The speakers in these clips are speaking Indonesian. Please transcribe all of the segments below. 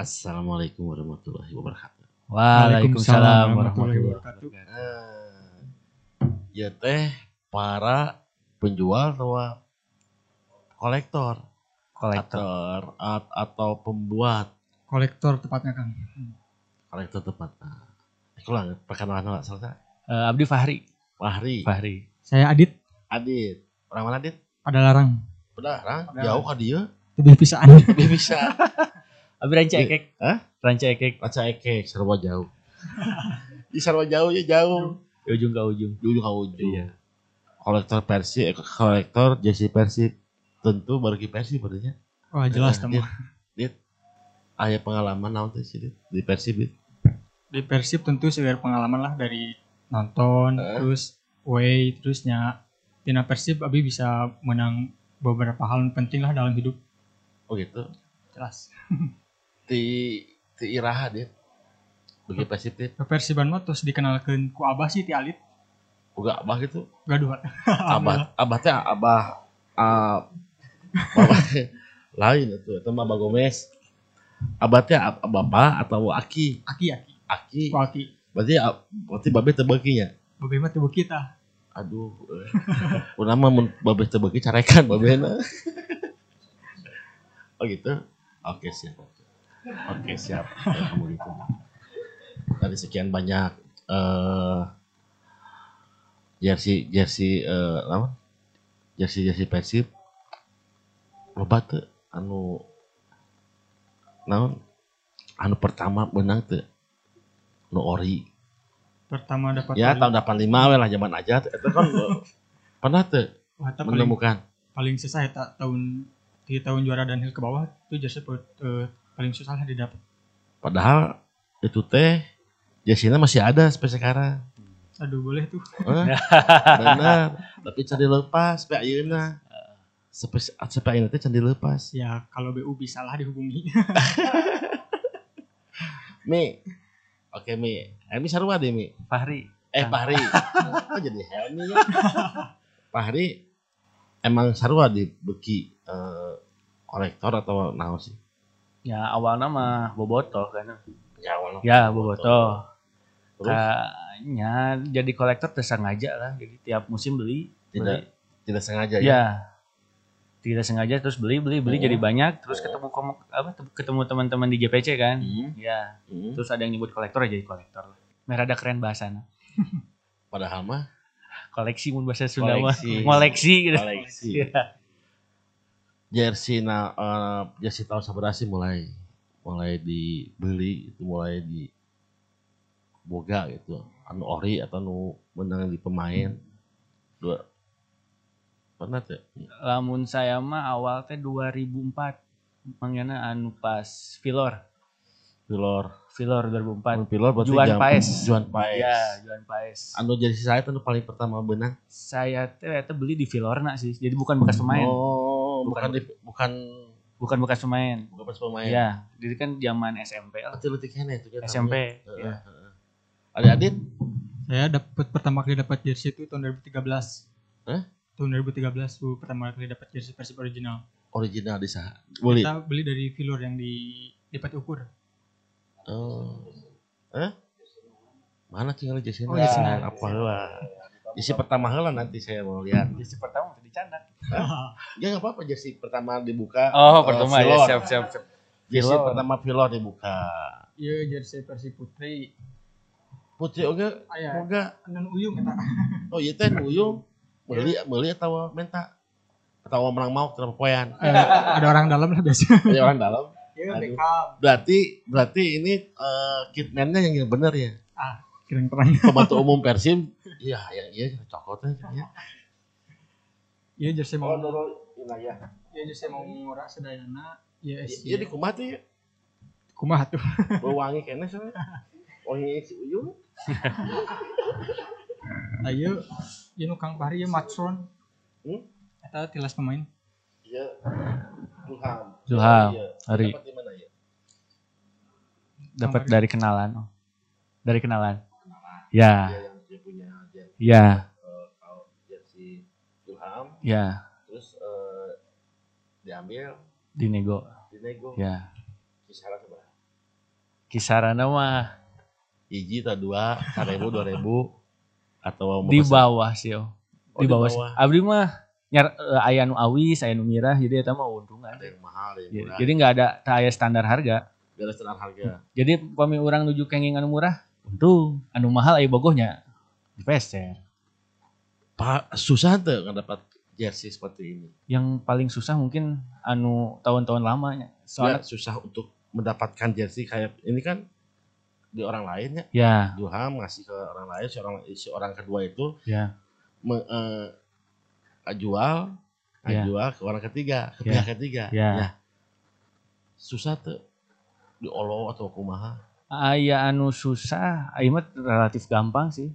Assalamualaikum warahmatullahi wabarakatuh. Waalaikumsalam warahmatullahi wabarakatuh. Eh, ya teh para penjual atau kolektor Kolektor. atau at- atau pembuat Kolektor tepatnya kan. kolektor tepat. Nah, Kulang perkenalan lah selesai. Eh, Abdi Fahri. Fahri, Fahri. Saya Adit Adit, orang mana Adit? pada larang. Udah, orang Udah. jauh ka dia. Lebih pisaan. Dia bisa. Abdi Ranca Di- Ekek. Hah? Ranca Ekek. Baca ekek, serba jauh. Di serba jauh ya jauh. Di ujung ke ujung. Di ujung ke ujung. Iya. Kolektor Persib, eh, kolektor jersey Persib. Tentu bagi Persib berarti Wah jelas Nah, teman. Dit, aya pengalaman naon teh sih Dit? di Persib Dit? Di Persib tentu segar pengalaman lah dari nonton, Eh. terus way, terusnya Tina Persib Abi bisa menang beberapa hal penting lah dalam hidup. Oh gitu. Jelas. Ti ti Iraha Dit. Bagi Dit. Ke Persiban mah terus dikenalkan ku Abah sih ti Alit. Boga abah gitu. Gaduh. Abah abah teh abah ah, abah lain itu itu mah Abah Gomez. Abah teh ab- bapak atau aki? Aki aki. Aki. Ku Aki. Berarti berarti babe teu beukinya. Bagaimana tubuh kita? Aduh. Urang mah babe beuki carekan babena. oh gitu. Oke siap. Oke siap. Kamu gitu. Dari sekian banyak eh jersey jersey eh apa? Jersey jersey Persib. Loba teu anu naon? Anu pertama menang teu. Nu ori. Pertama dapat Ya tahun 85 we lah zaman aja. Eta kan eh, pernah Wah, eta paling, menemukan paling susah ya tahun di tahun juara dan ke bawah itu jersey eh, paling susah lah didapat. Padahal itu teh Jasina masih ada sampai sekarang. Aduh boleh tuh. Eh, Benar. Tapi can dilepas sampai ayeuna. Sampai sampai ayeuna teh can dilepas. Ya kalau BU bisa lah dihubungi. Mi. Oke Mi. Helmi sarua deh Mi. Fahri. Eh Fahri. Kok jadi Helmi ya? Fahri emang sarua di beki eh, kolektor atau naon sih? Ya awalnya mah Boboto kan. Ya awalnya. Ya Boboto. Terus Kayaknya jadi kolektor tersengaja lah. Jadi tiap musim beli. tidak tidak sengaja Beli. ya. Ya. Tidak sengaja terus beli beli beli Oh. jadi banyak terus Oh. ketemu apa ketemu teman-teman di JPC kan. Hmm. Ya, Hmm. terus ada yang nyebut kolektor ya jadi kolektor. Merah ada keren bahasana. Padahal mah Koleksi mun bahasa Sunda mah. Koleksi. Koleksi gitu. koleksi. Iya. Jersey na eh, jersey tahun seberapa sih mulai mulai dibeli itu mulai di boga gitu anu ori atau anu menang di pemain dua pernah tuh Lamun saya mah awal teh 2004. Mangana anu pas Vilor. pilor Vilor anu 2004. pilor berarti Juan jam- Paes. Juan Paes Ya, Juan Paes. anu jersey saya tuh paling pertama benang Saya teh beli di Vilorna sih. Jadi bukan bekas pemain. oh bukan Bukan. bukan Bukan bekas pemain. bukan pas pemain Iya, jadi kan zaman SMP letik kene itu kan SMP, namanya. iya. Heeh. Adik-adik Saya dapat pertama kali dapat jersey itu tahun 2013. Hah? Tahun 2013 tuh pertama kali dapat jersey Persib original. original di sana beli Kita beli dari Vilor yang di dapat ukur. Oh. Eh? Mana tinggal jersey Oh, jersey-na. apa lah. Jersey pertama heula nanti saya mau lihat. Jersey pertama tadi canak. Ya enggak apa-apa jersey pertama dibuka. Oh, eh, pertama ya, siap siap siap. Jersey pertama Vilor dibuka. Iya jersey Persib Putri. Putri oge Aya boga. anu uyung eta. Oh iya teh uyung. Meuli meuli atawa menta. Atawa menang mau poean. Eh, ada orang dalam lah biasa. Ada orang dalam. Iya. Berarti berarti ini eh, kitman-nya yang bener ya. Ah, keren-keren. Pembantu umum Persib. Iya, ya iya cokotnya ya. Iya jersey mau nurul wilayah. Iya jersey mau murah sedayana. Iya Iya di kumaha teh ya. kumaha tuh. Bau wangi kene soalnya. Wangi si Uyung. Ayo, ieu nu Kang Fahri ieu Matron. Hmm? Eta tilas pemain. Iya. Zulham. Zulham, Iya. Hari. Dapat di mana ya? Dapat dari kenalan. Oh. Dari kenalan. Ya, Dia yang punya jersey ya, eh, kaos jersey Zulham, ya. terus eh, diambil Di nego. dinego Ya. kisaran seberapa? Kisaran mah hiji atau dua seribu dua ribu atau mau di pesan- bawah sih. Oh, Di di bawah. bawah. Abdi mah nyar eh, aya nu awis, aya nu mirah jadi eta mah untungan. ada yang mahal ada yang Jadi murah jadi nggak ada tak aya standar harga. Gak ada standar harga Jadi pami orang nuju kenging anu murah, untung anu mahal aya bogohnya dipeser. Pak susah tuh dapat jersey seperti ini Yang paling susah mungkin anu tahun-tahun lamanya. soalnya Soalnya susah untuk mendapatkan jersey kayak ini kan di orang lain ya ya, Duham ngasih ke orang lain si orang si orang kedua itu ya, me- eh, jual Ya. jual ke orang ketiga ke Ya. pihak ketiga Ya. susah tuh diolo atau kumaha aya anu susah, aya mah relatif gampang sih.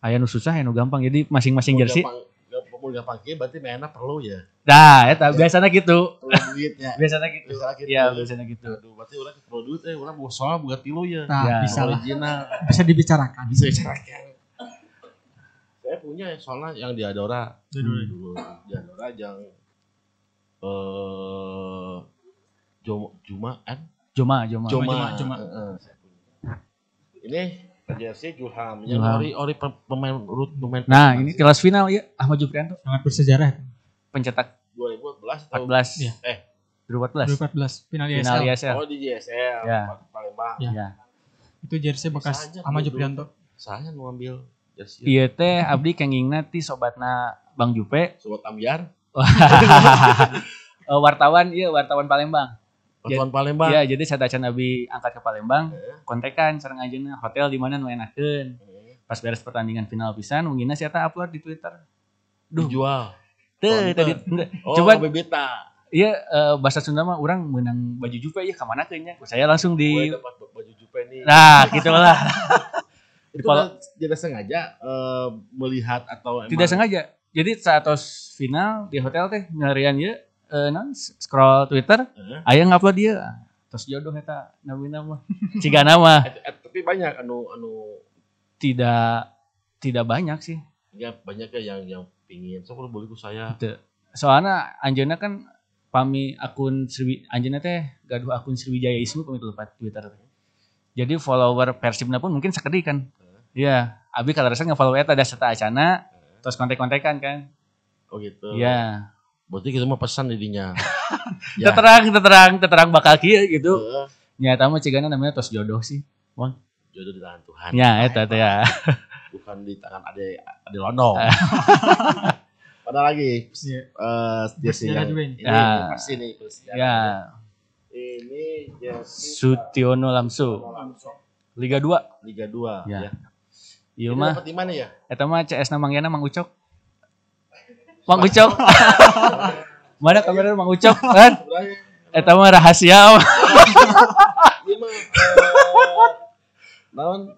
Aya anu susah, aya anu gampang. Jadi masing-masing jersey. gampang, gampang, mau gampang kieu berarti mainnya perlu ya Nah, eta biasanya gitu. perlu duitnya Biasanya gitu. Misalnya gitu. Iya, biasanya gitu. Aduh, berarti orang perlu duit eh orang mau soal buat tilu ya Nah, Ya. bisa lah. original Bisa dibicarakan. bisa dicarakan saya punya ya soalnya yang di Adora Dulu. dulu di Adora yang eh Juma Jumaan Joma, Joma. Juma, Juma, Juma. Heeh, saya punya. ini jersey Julham yang Julham. ori ori pe- pemain root pemain Nah, ini kelas final ya Ahmad Juprianto Sangat bersejarah. pencetak 2014 atau 14. Iya. eh 2014. 2014 final Final ISL. ISL. oh di JSL Ya. Palembang Ya. Ya. Itu jersey bekas Ahmad. Juprianto. saya nu ambil jersey Iya teh abdi kengingna ti sobatna Bang Jupe sobat Ambiar Eh, wartawan iya wartawan Palembang. Wartawan Palembang Iya, jadi saya can abi angkat ke Palembang, kontekan sareng ajeuna hotel di mana nu enakeun. Heeh. Pas beres pertandingan final pisan, mungkin eta upload di Twitter. Duh, dijual teu konten. tadi teu. oh Coba- bebeta Iya eh, bahasa Sunda mah orang menang baju Jupe ya ke mana kayaknya. Saya langsung gue di dapat baju jupe nih Nah, gitu lah. itu kan tidak sengaja eh, melihat atau Tidak sengaja. Jadi saat final di hotel teh nyarian ya eh, non scroll Twitter, Heeh. aya ngupload dia. Tos jodoh eta nabi nama. Ciga nama tapi banyak anu anu tidak tidak banyak sih. ya banyak ya yang yang pingin so kalau boleh ku saya Soalnya Anjana kan pami akun Sriwi Anjana teh gaduh akun Sriwijaya Ismu pami Twitter. Jadi follower Persibna pun mungkin sakedi kan. Iya, abi kalau rasa nge-follow eta ada serta acana terus kontek-kontekan kan. oh gitu Iya. Berarti kita mau pesan jadinya Ya. ya Terang, terang, terang bakal kieu gitu. Heeh. Nyata mah cigana namanya tos jodoh sih. jodoh di tangan Tuhan Ya, eta teh ya. bukan di tangan ade ade londong Mana lagi Iya. eh jersey Bersejarah yang juga ini. Ya. pasti nih. Ya, ini jersey Sutiono Lamsu, Liga 2. Liga 2 Ya. ya. Ini mah dapat di mana ya? eta mah CS na manggana Mang Ucok. Mang Ucok. Mana kamera Mang Ucok kan? Eta mah rahasia. Iya mah eh, naon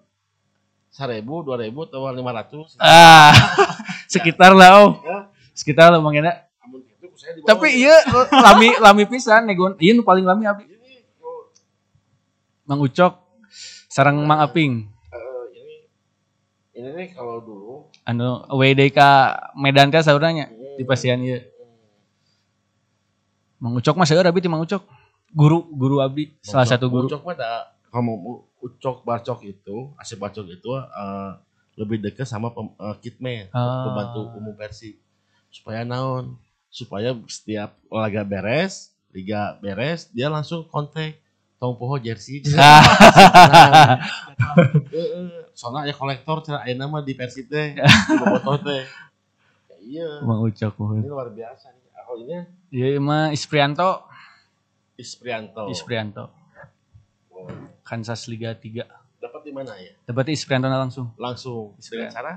seribu, dua ribu, atau lima ratus. ah, sekitar lah oh. Ya. Sekitar lah manggana. Amun gitu. Tapi iya lami lami pisan negon. Ieu nu paling lami abdi. oh, Mang Ucok sareng Mang Aping. eh, ini ini nih kalau dulu Anu WDK Medan teh sauranya di pasian ieu. Mang Ucok mah seueur abdi ti Mang Ucok. Guru guru abdi, salah Ucok- satu guru. Ucok mah ada kamu ucok bacok itu, asep bacok itu eh, lebih dekat sama pem, eh, kitman, Ah. pembantu umum Persib. Supaya naon? Supaya setiap laga beres, liga beres, dia langsung kontak tong poho jersey. Ah. Heeh, soalnya ya kolektor cara aya nama di Persib teh, di bobotoh teh. Ya, iya, Mang Ucok. ini luar biasa nih. Aku ini Ieu mah Isprianto, Isprianto. Isprianto. Oh, Kansas Liga 3. Dapat di mana ya? Dapat Isprianto na langsung. Langsung dengan Isprianto. cara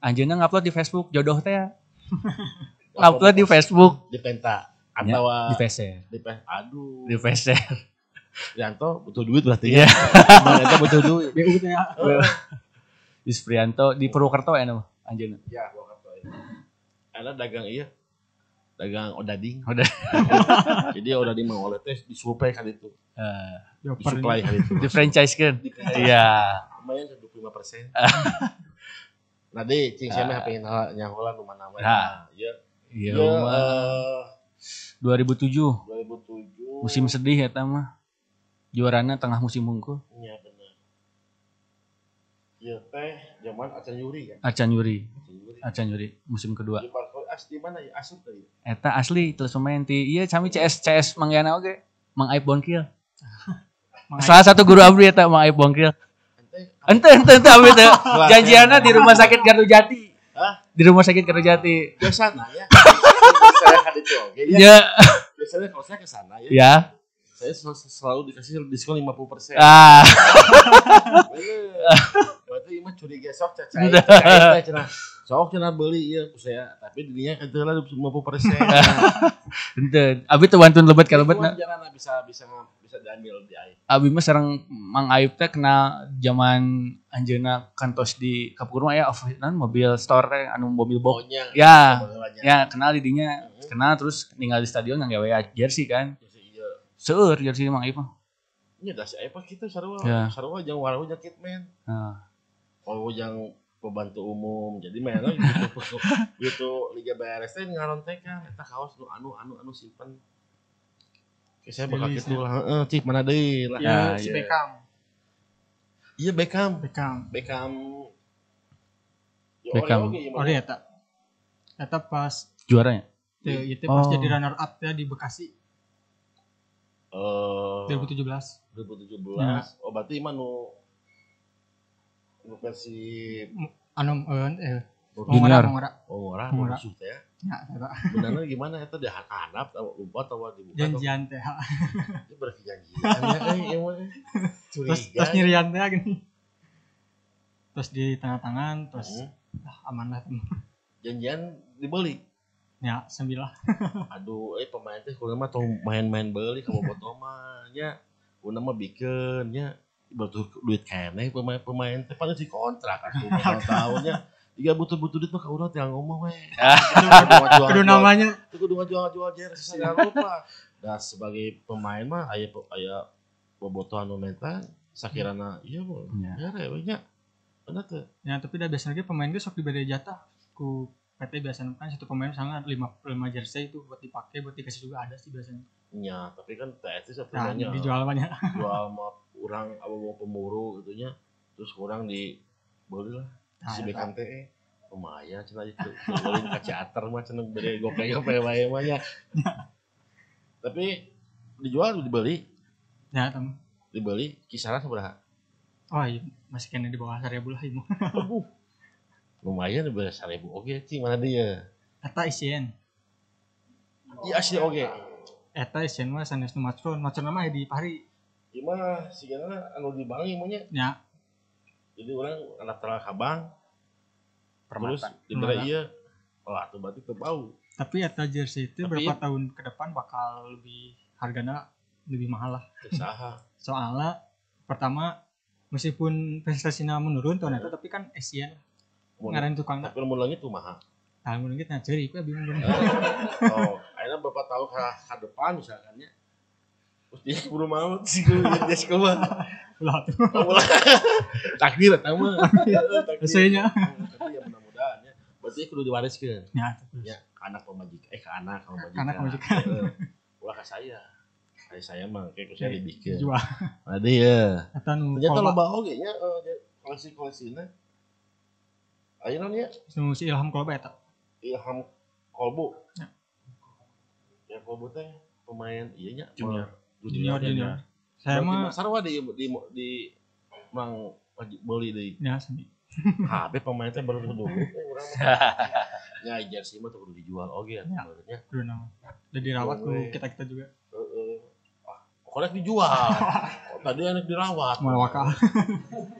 Anjeunna ngupload di Facebook jodoh teh. ya. Upload di Facebook. di penta Ya, atau di PC. di pe aduh Di PC. Yanto butuh duit berarti Iya. ya Yanto butuh duit ya. Isprianto di Purwokerto ya nama anjeunna. ya gua kata ya. Ada dagang iya dagang odading Udah. jadi odading mau oleh teh disuplai kali itu Eh, Dioper disuplai kali itu di franchise kan. Iya. lumayan 25 persen nah deh cing saya mah pengen nyaholan rumah nama ya Iya ya mah. eh, 2007 2007 musim sedih ya mah. juaranya tengah musim hungkul Iya bener. Iya teh zaman Acan Yuri kan. Acan Yuri Acan Yuri. Acan Yuri musim kedua Di Barco as di mana ya? Asup tadi. eta asli terus pemain ti iya kami CS CS manggana oge Mang Aib Bongkil salah satu guru abdi eta Mang Aib Bongkil Ente ente ente abdi teh janjiannya di rumah sakit Gardu Jati Hah? di rumah sakit Gardu Jati biasa nanya. saya kan itu oke ya. ya Biasanya kalau saya ke sana ya, ya saya sel- selalu dikasih diskon 50%. ah Bener. Berarti imah curiga sok cacai. Cacai cenah. Sok cenah beli ieu ku saya, tapi dirinya kan teu lah 50%. ente abdi teu wantun lebet ka lebet Cuman jangan bisa bisa bisa diambil di air. Abi mah sareng Mang Aib teh kenal zaman anjeuna kantos di Kapur mah ya nan mobil store teh anu mobil box. Ya, ya kenal di dinya, kenal terus tinggal di stadion yang gawe jersey kan. Seueur jersey Mang Aib mah. Nya da si apa kitu sarua. Ya. Sarua jeung warung nyakit men. Nah, Oh yang pembantu umum. Jadi mana gitu gitu Liga BRS teh ngarontekan eta kaos nu anu anu anu simpen. Oke, saya bakal gitu lah. Heeh, cik mana deui lah. Ya, si iya. Beckham. Iya Beckham. Beckham. Beckham. Ya, Beckham. Ori ieu mah. Ori eta. Eta pas juaranya. teu itu pas Oh. jadi runner up ya di Bekasi Eh, 2017. 2017. Oh berarti mah nu versi Anu eh eh Junior. Mongora, oh orang Murah. musuh teh. ya. Ya, Benernya gimana eta di handap atau lupa atau dibuka janjian teh. itu berarti janjian ya eh emang Terus curiga. terus nyirian teh gini. Terus di tengah tangan terus Hmm. ah, aman lah. janjian dibeli. Ya, sembilan. Aduh, eh pemain teh kudu mah tong main-main beli ka bobotoh mah nya. Mah bikeun nya. Butuh duit kene pemain-pemain teh pada si kontrak atuh tahun-tahunnya. Jika butuh-butuh duit mah ka urang teh ngomong we. Kudu namanya Itu kudu ngajual-jual jersey saya lupa. Nah, sebagai pemain mah aya aya bobotoh anu menta sakirana iya mah. Ya. Ya we nya. Teh. ya tapi udah biasanya pemain ge sok diberi jatah ku PT biasanya kan satu pemain misalnya lima lima jersey itu buat dipakai buat dikasih juga ada sih biasanya Nya, tapi kan teh itu nah sebenarnya dijual banyak jual sama orang apa mau pemburu gitu nya. Terus kurang di beli lah. Si eta. Beckham teh eh, lumayan cenah itu. Beli ka teater mah cenah beli gope-gope wae mah nya. Tapi dijual dibeli? ya tem Dibeli kisaran seberapa? oh iya masih kena di bawah seribu lah ibu. Lumayan dibeli seribu. Oke, cing mana dia? eta isien Iya asli oke. eta isien mah sanes nu macron macron mah di pari Gimana sih anu di bank ya Jadi orang anak telah kabang terus Permata. iya. Oh, itu berarti teu bau. tapi eta jersey itu Tapi berapa tahun ke depan bakal lebih harganya lebih mahal lah Teu saha. soalnya pertama meskipun prestasinya menurun tahun itu tapi kan Asian ngaran tukang Tapi mun langit tuh mahal. tahun mungkin nah ceri aku bingung oh, akhirnya beberapa tahun ke, ke depan misalkan ya. Terus dia keburu mau sih gue keluar. ulah tuh Takdir eta mah. Heeh, takdir. Biasanya. Tapi ya mudah-mudahan ya. Berarti kudu diwariskeun. ya. Ya, ke anak pemajikan eh ke anak ke pemajikan. anak pemajikan. Heeh. Ulah ke saya. Kayak saya mah kayak saya dibikin. jual Ada ya. eta nu Ternyata loba oge nya eh, koleksi-koleksina. Ayeuna nya nu si Ilham kolba eta Ilham Kolbu. Ya. Ya Kolbu teh pemain iya nya Junior. Junior junior saya mah sarwa di di di mang beli deui. ya seni HP pemain teh baru dulu. Mah. Ya jersey mah tuh dijual oge ya Ya. udah dirawat Boleh. kita kita juga. Ah, korek dijual. Oh, tadi anak dirawat. mau wakal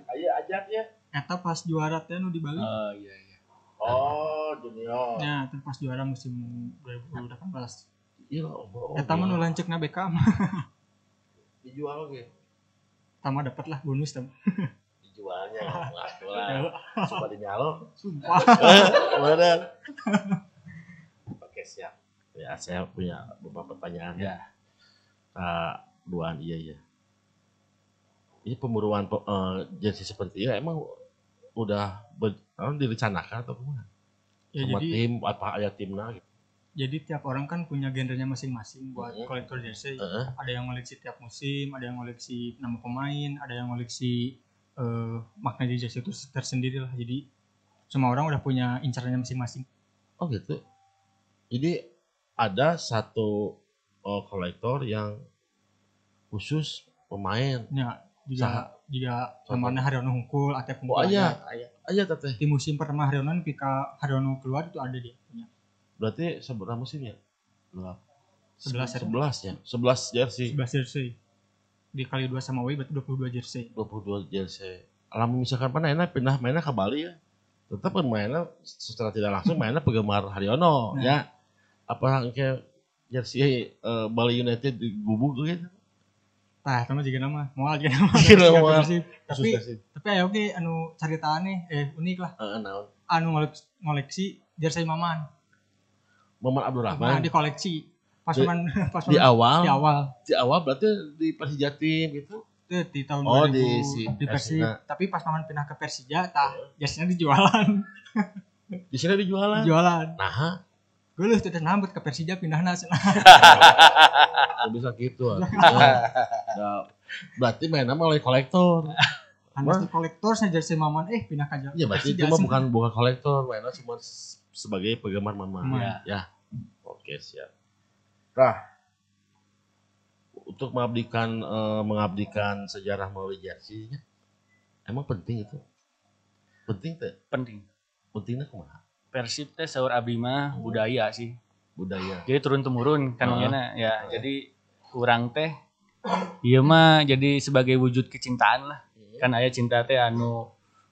Ayo ajak ya. eta pas juara teh nu di Bali Oh iya iya. Oh, junior. ya itu pas juara musim 2018 Iya, oh, eta mah nu lancekna Beckham dijual oge. eta mah dapat lah bonus tem Dijualnya. Lah. Coba dinyalo. sumpah Benar. Oke, siap. Ya, saya punya beberapa pertanyaan. Ya. Kak Duan, iya iya. Ini pemburuan pe- eh, jersey seperti ini emang udah ber, anu, direncanakan atau gimana? ya Sama jadi tim apa ayat timna gitu. Jadi tiap orang kan punya genrenya masing-masing buat Mhm. kolektor jersey. Heeh. Ada yang ngoleksi tiap musim, ada yang ngoleksi nama pemain, ada yang ngoleksi eh, makna di jersey itu tersendiri lah. Jadi semua orang udah punya incarannya masing-masing. Oh gitu. Jadi ada satu uh, kolektor yang khusus pemain. Ya, juga Saha? juga namanya Haryono Hungkul, Atep Oh, Hungkul. aya. ada. Aja teteh. Di musim pertama Haryono ketika Haryono keluar itu ada dia punya. Berarti seberapa. Sebelas, ya? Sebelas ya. Sebelas jersey. 11 jersey. Dikali dua sama Wei berarti 22 jersey. 22 jersey. Alamun misalkan mana enak pindah mainnya ke Bali ya. Tetap mainnya secara tidak langsung mainnya penggemar Haryono Nah. ya. Apa kayak jersey eh, Bali United di gubuk gitu. Tah, sama juga nama. Mau aja nama. Tapi-. Tapi ayo oke anu caritaane eh unik lah. Heeh, naon. Anu ngoleksi, ngoleksi jersey Maman. Maman Abdul Nah, Rahman. di koleksi. Pas Di- Maman pas Di awal, di awal di awal berarti di Persija tim gitu. tuh di tahun Oh, 2000 di di, si Persib. Persina. Tapi pas Maman pindah ke Persija, tah jersey dijualan. Di sini dijualan. dijualan. Nah, Gue lu tuh nambut ke Persija pindah nasi. nggak bisa gitu. atuh. Ya, berarti mainnya melalui kolektor. Anda kolektor saya jersey Maman eh pindah ke Ya berarti itu Persija. mah bukan bukan kolektor, mainnya cuma sebagai penggemar mama. Ya. ya. Oke, siap. Nah, untuk mengabdikan eh, mengabdikan sejarah melalui jersey emang penting itu. Penting teh. Penting. Pentingnya ke mana? Persib teh sahur abdi mah budaya sih. Budaya. Jadi turun temurun kan ngena ya. Jadi kurang teh Iya mah jadi sebagai wujud kecintaan lah. Kan ayah cinta teh anu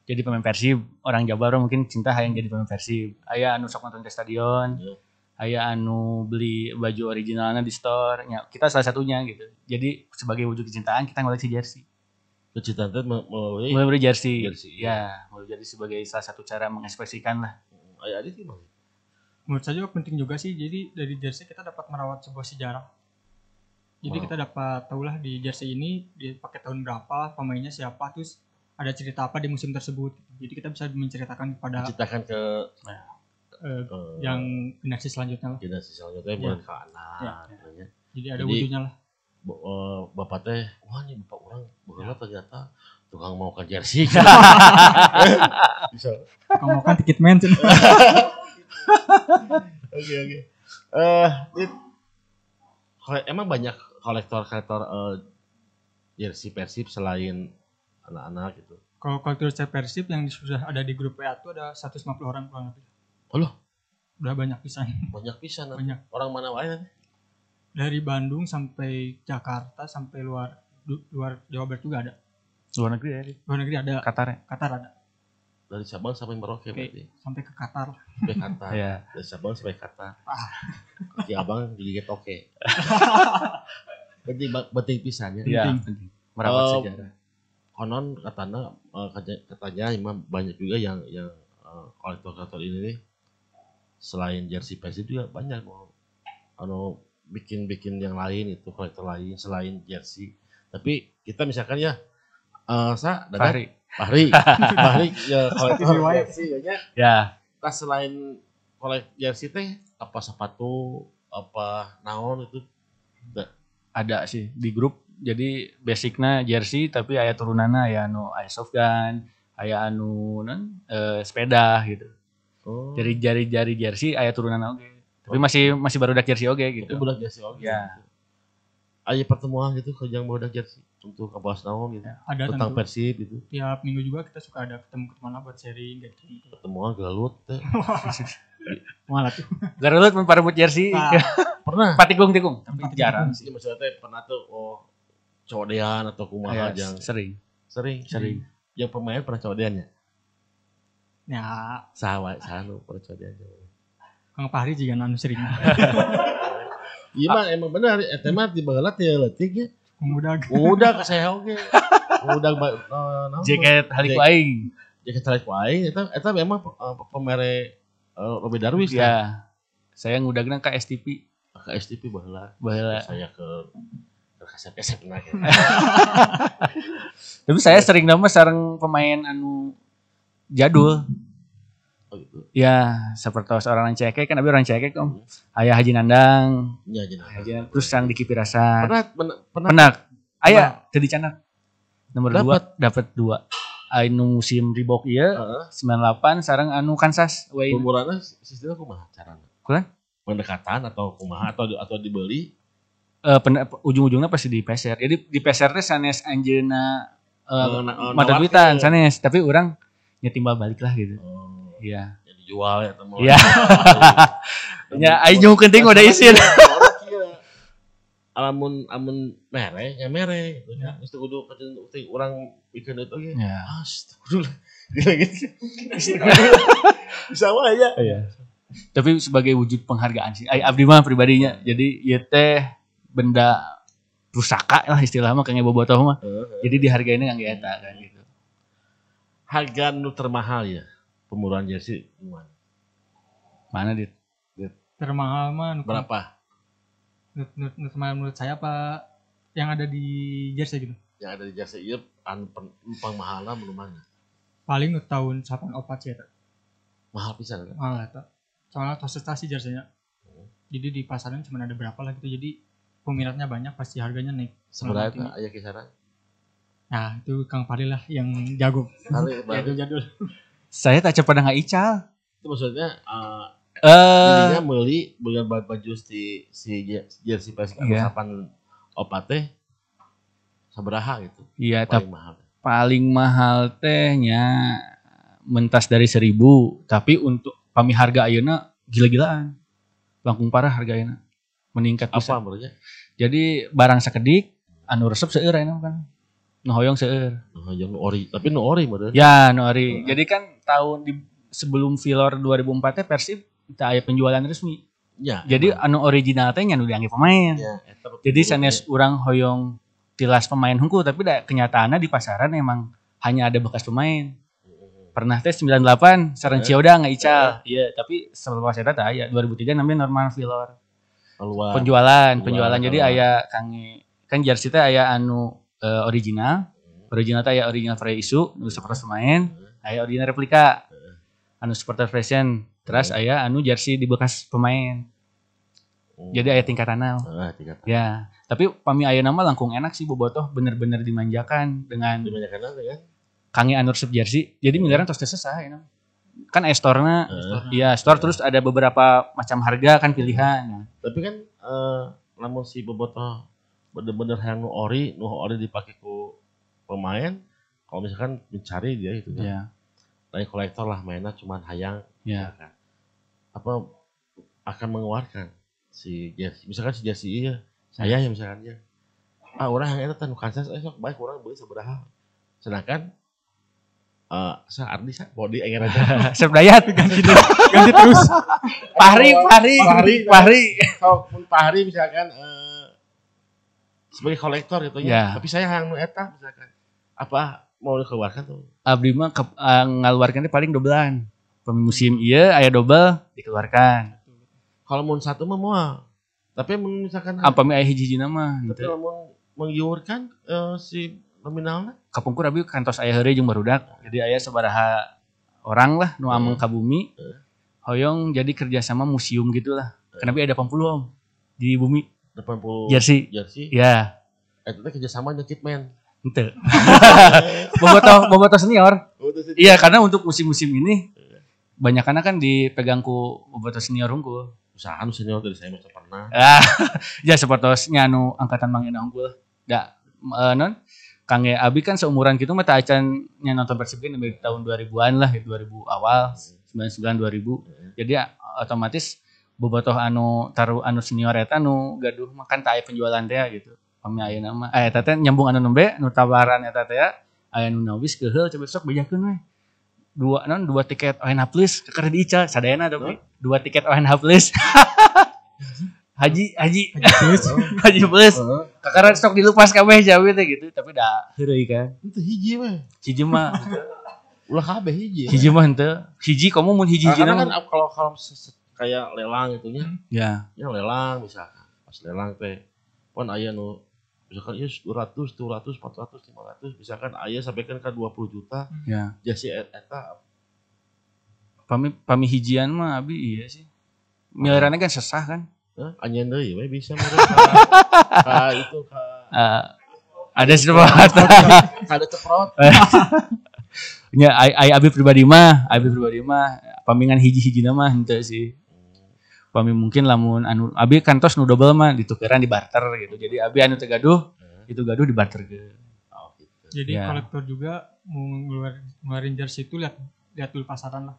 jadi pemain Persib. Orang Jabar mungkin cinta hayang jadi pemain Persib. Ayah anu sok nonton ke stadion. Iya. Ayah anu beli baju originalnya di store. Ya, kita salah satunya gitu. Jadi sebagai wujud kecintaan kita ngoleksi jersey. Kecintaan me- melalui beli jersey. Jersey, Ya, mulai jadi sebagai salah satu cara mengekspresikan lah. ayah adik gimana? menurut saya juga penting juga sih jadi dari jersey kita dapat merawat sebuah sejarah jadi Wow. kita dapat tahulah di jersey ini dipakai tahun berapa pemainnya siapa terus ada cerita apa di musim tersebut jadi kita bisa menceritakan kepada Citakan ke eh, eh, yang generasi selanjutnya lah generasi selanjutnya Ya. bukan ke anak. Ya, katanya. jadi ada Jadi- wujudnya lah eh, bapak teh wah ini bapak orang bapak ternyata tukang mau ke jersey bisa kalau mau kan tiket cenah. oke oke eh emang banyak kolektor kolektor eh, jersey persib selain anak-anak gitu kalau kultur saya persib yang sudah ada di grup WA itu ada 150 orang kurang lebih Oh loh? udah banyak pisan banyak pisan banyak orang mana wae nanti? dari Bandung sampai Jakarta sampai luar du- luar Jawa Barat juga ada Luar negeri ya. luar negeri ada Qatar ya. Qatar ada dari Sabang sampai Merauke berarti sampai ke Qatar sampai Qatar Iya. dari Sabang sampai Qatar Ah. di abang digigit oke penting ba- penting pisannya Iya, Penting. penting. Merawat sejarah. Konon katanya eh, katanya- katanya emang banyak juga yang yang eh, kolektor-kolektor ini nih. Selain jersey Persib juga banyak mau anu bikin-bikin yang lain itu kolektor lain selain jersey. Tapi kita misalkan ya eh sa dadak Fahri. Fahri. Fahri ya kolektor. Jersey ya nya. Ya, Nah, selain kolek jersey teh apa sepatu apa naon itu? Ada sih di grup. Jadi basicnya jersey tapi aya turunanna aya anu aya soft gun, aya anu non eh, sepeda gitu. oh Jadi jari-jari jersey aya turunanna oge. Tapi masih masih baru jersey oge itu gitu. budak jersey oke Ya. Ayo pertemuan gitu ke yang budak jersey untuk ngebahas naon gitu ada tentang tentu Persib gitu tiap minggu juga kita suka ada ketemu ketemu lah buat sharing gitu pertemuan gelut teh malah tuh Garut mun parebut jersey. Nah, pernah Patikung-tikung, tapi Patikung. jarang sih. maksudnya pernah tuh oh codean atau kumaha Ya, yang sering. sering Sering. yang pemain pernah codeannya ya sawa sanu pernah codean Kang Fahri juga nanu sering iya mah emang benar eta mah di bagelat ya letik ya udah ke saya oke udah ba- eh, naon, Jaket haliku Jek- aing. jaket tarik wae eta eta memang eh, pemere eh, Robby Darwis? Ya. Saya ngudagna ke STP. ke STP baheula Baheula. saya ke nah gitu. Tapi saya sering nama sareng pemain anu jadul. Oh gitu. Ya, seperti orang cekek kan abi orang cekek om. Ayah Haji Nandang, jadi. Haji Nandang. terus sang Diki Pirasa. Pernah pernah pernah Penak. Ayah tadi canak. Nomor Dapat. dua dapat dua. Anu musim Reebok iya Heeh. 98 sarang anu Kansas Wayne. Umurannya sistemnya kumaha caranya? Kulan? Pendekatan atau kumaha atau atau dibeli? Eh, pen- ujung-ujungnya pasti di peser. Jadi di peser teh sanes anjeuna na- mata duitan sanes, tapi orang ya timbal balik lah gitu. Oh, Iya. ya dijual ya teman. Iya. Ya jeung penting udah isin. Alamun amun mere, ya mere gitu ya. Teu kudu kajen teh urang bikin itu ge. Ya. Ah, kudu lah. Gila gitu. Bisa wae ya. Iya. Tapi sebagai wujud penghargaan sih. Abdi mah pribadinya. Jadi ya teh benda pusaka lah istilah mah kayak bobotoh mah. Heeh. Jadi dihargainnya yang eta kan gitu. Harga nu termahal ya pemurahan jersey gimana? Mana dit? termahal mah nu- Berapa? nu- nu- nu termahal menurut saya apa yang ada di jersey gitu Yang ada di jersey ieu anu pen- pangmahalna nu mana? paling nu tahun 8 opat sih eta Mahal pisan kan? mahal eta soalnya tos sih jerseynya jadi di pasaran cuma ada berapa lah gitu jadi peminatnya banyak pasti harganya naik Seberapa tinggi. aya kisaran? nah itu Kang Fadil lah yang jago jadul jadul Saya tak pernah nggak ical. itu maksudnya eh Eh, Jadinya beli dengan baju si si je- jersey anu Iya. sapan opat teh sabaraha gitu. iya Paling tapi mahal. paling mahal tehnya mentas dari seribu. Tapi untuk kami harga ayeuna gila-gilaan. Langkung parah harga ayeuna. Meningkat Apa pisan. Jadi barang sakedik anu resep seueur ayeuna kan. Nu hoyong seueur. Nah, yang nu ori, tapi nu ori menurut. Ya, nu ori. Jadi kan tahun di sebelum Vilor 2004 teh Persib teu aya penjualan resmi. Ya. Jadi anu original teh nya nu dianggap pemain. ya, Jadi sanes urang hoyong tilas pemain hungkul tapi da, kenyataannya di pasaran emang hanya ada bekas pemain. Pernah teh 98 sareng Eh. Cioda nggak ical. Iya, tapi sebelum eta teh aya 2003 namanya normal Vilor. Keluar. Penjualan, Penjualan, penjualan. Jadi keluar. aya kange kan jersey teh aya anu eh, original. Original teh aya original free issue, nu seperti pemain, aya original replika. Anu supporter version. Terus aya anu jersey di bekas pemain. Hmm. Jadi aya tingkatanna. ah, tiga tahun. Ya, tapi pami aya nama langkung enak sih bobotoh bener-bener dimanjakan dengan Dibanyakan nanti kan? kange anu resep jersey. Jadi miliaran tos teu selesai ya. Kan e-store-na Eh, Iya, store terus ada beberapa macam harga kan pilihan. Tapi kan eh namun si bobotoh bener-bener yang nu ori, nu ori dipakai ku pemain, kalau misalkan mencari dia itu kan. Ya, Lain kolektor lah mainnya cuman hayang ya. kan. apa akan mengeluarkan si jersey misalkan si jersey iya saya ya misalkan ya ah orang yang itu nu Kansas eh sok baik orang beli seberapa sedangkan eh sa Ardi sa body enggak aja Chef Dayat ganti ganti terus. Fahri, Fahri, Fahri. Fahri. kalau pun Pak Hari misalkan eh sebagai kolektor gitu Ya. ya tapi saya yang eta misalkan apa mau dikeluarkan tuh Abdi mah ke, uh, ngaluarkan teh paling dobelan. Musim iya aya double dikeluarkan. kalau mau satu mah mau tapi misalkan Apa mi aya hiji-hiji nama. tapi kalau mau menggiurkan eh, si nominalnya Kapungkur abi kantos aya heureuy jeung barudak. Jadi aya sabaraha orang lah nu ameng ka bumi. Hoyong jadi kerjasama museum gitulah. Kenapa ada 80 om di bumi 80 jersey. jersey Ya, itu teh kerjasama dengan Kitman ente. bobotoh bobotoh senior. Iya, karena untuk musim-musim ini banyak kan dipegang ku bobotoh senior unggul. usaha nu senior dari saya macam pernah Ah, ya sepertosnya anu angkatan mangina unggul. Da eh, non Kang Abi kan seumuran gitu mah tah acan nya nonton Persib kan dari tahun 2000-an lah, 2000 awal, 99 2000. Jadi ya, otomatis bobotoh anu taruh anu senior eta anu gaduh makan aya penjualan teh gitu. Pami aya nama eh teh nyambung anu nembe nu tawaran eta teh aya nu nawis keheul coba sok bejakeun we. Dua non dua tiket ONH plus keur diical sadayana ada we. Dua tiket ONH plus. Haji Haji Haji plus. Kakara stok dilupas kabeh jawi teh gitu tapi da heureuy kan. itu hiji weh Hiji mah ulah kabeh hiji hiji mah henteu. Hiji kamu mun hiji-hiji karena kan mah. kalau kalau kayak lelang gitu nya Ya, ya lelang misalkan pas lelang teh pun aya nu misalkan ya 200 200 400 500 misalkan aya sampai kan ke 20 juta ya. jasi eta Pami pami hijian mah abi iya sih. Miliarannya kan sesah kan. Hah? Anjeun deui we bisa meureun ka, ka itu ka Eh, ada ka ada ceprot. Ya, ai, ai abi pribadi mah, abi pribadi mah pamingan hiji-hiji mah henteu sih. Pami mungkin lamun anu abi kantos nu double mah ditukeran di barter gitu. Jadi abi anu teu gaduh, itu gaduh di barter ke. Oh, gitu. Jadi Ya. kolektor juga mau ngeluar, ngeluarin jersey itu lihat lihat dulu pasaran lah.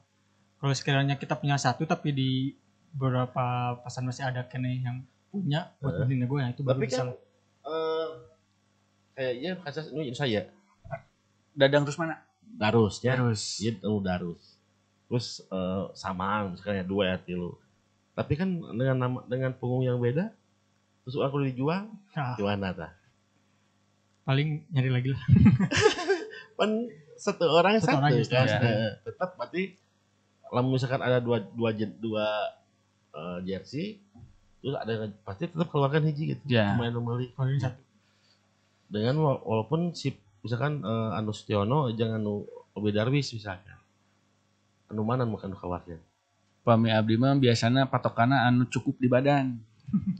Kalau sekiranya kita punya satu tapi di beberapa pasar masih ada kene yang punya buat Eh. beli nego ya itu baru Tapi bisa kan eh kayaknya kasus ini saya Dadang terus mana? Darus ya. Terus. Iya tahu Darus. Terus eh, samaan misalnya dua ya tilu. Tapi kan dengan nama dengan punggung yang beda terus kudu dijual Nah, gimana tah? paling nyari lagi lah. Kan satu orang Satu satu, orang ya, kan. Eh, tetap berarti kalau misalkan ada dua dua jen- dua eh, jersey terus ada pasti tetap keluarkan hiji gitu. Ya. Main beli Kalau ini satu. dengan wa- walaupun si misalkan eh, anu Setiono jangan anu Obi Darwis misalkan. Anu mana nu kan khawatir. Pami abdi mah biasana patokana anu cukup di badan.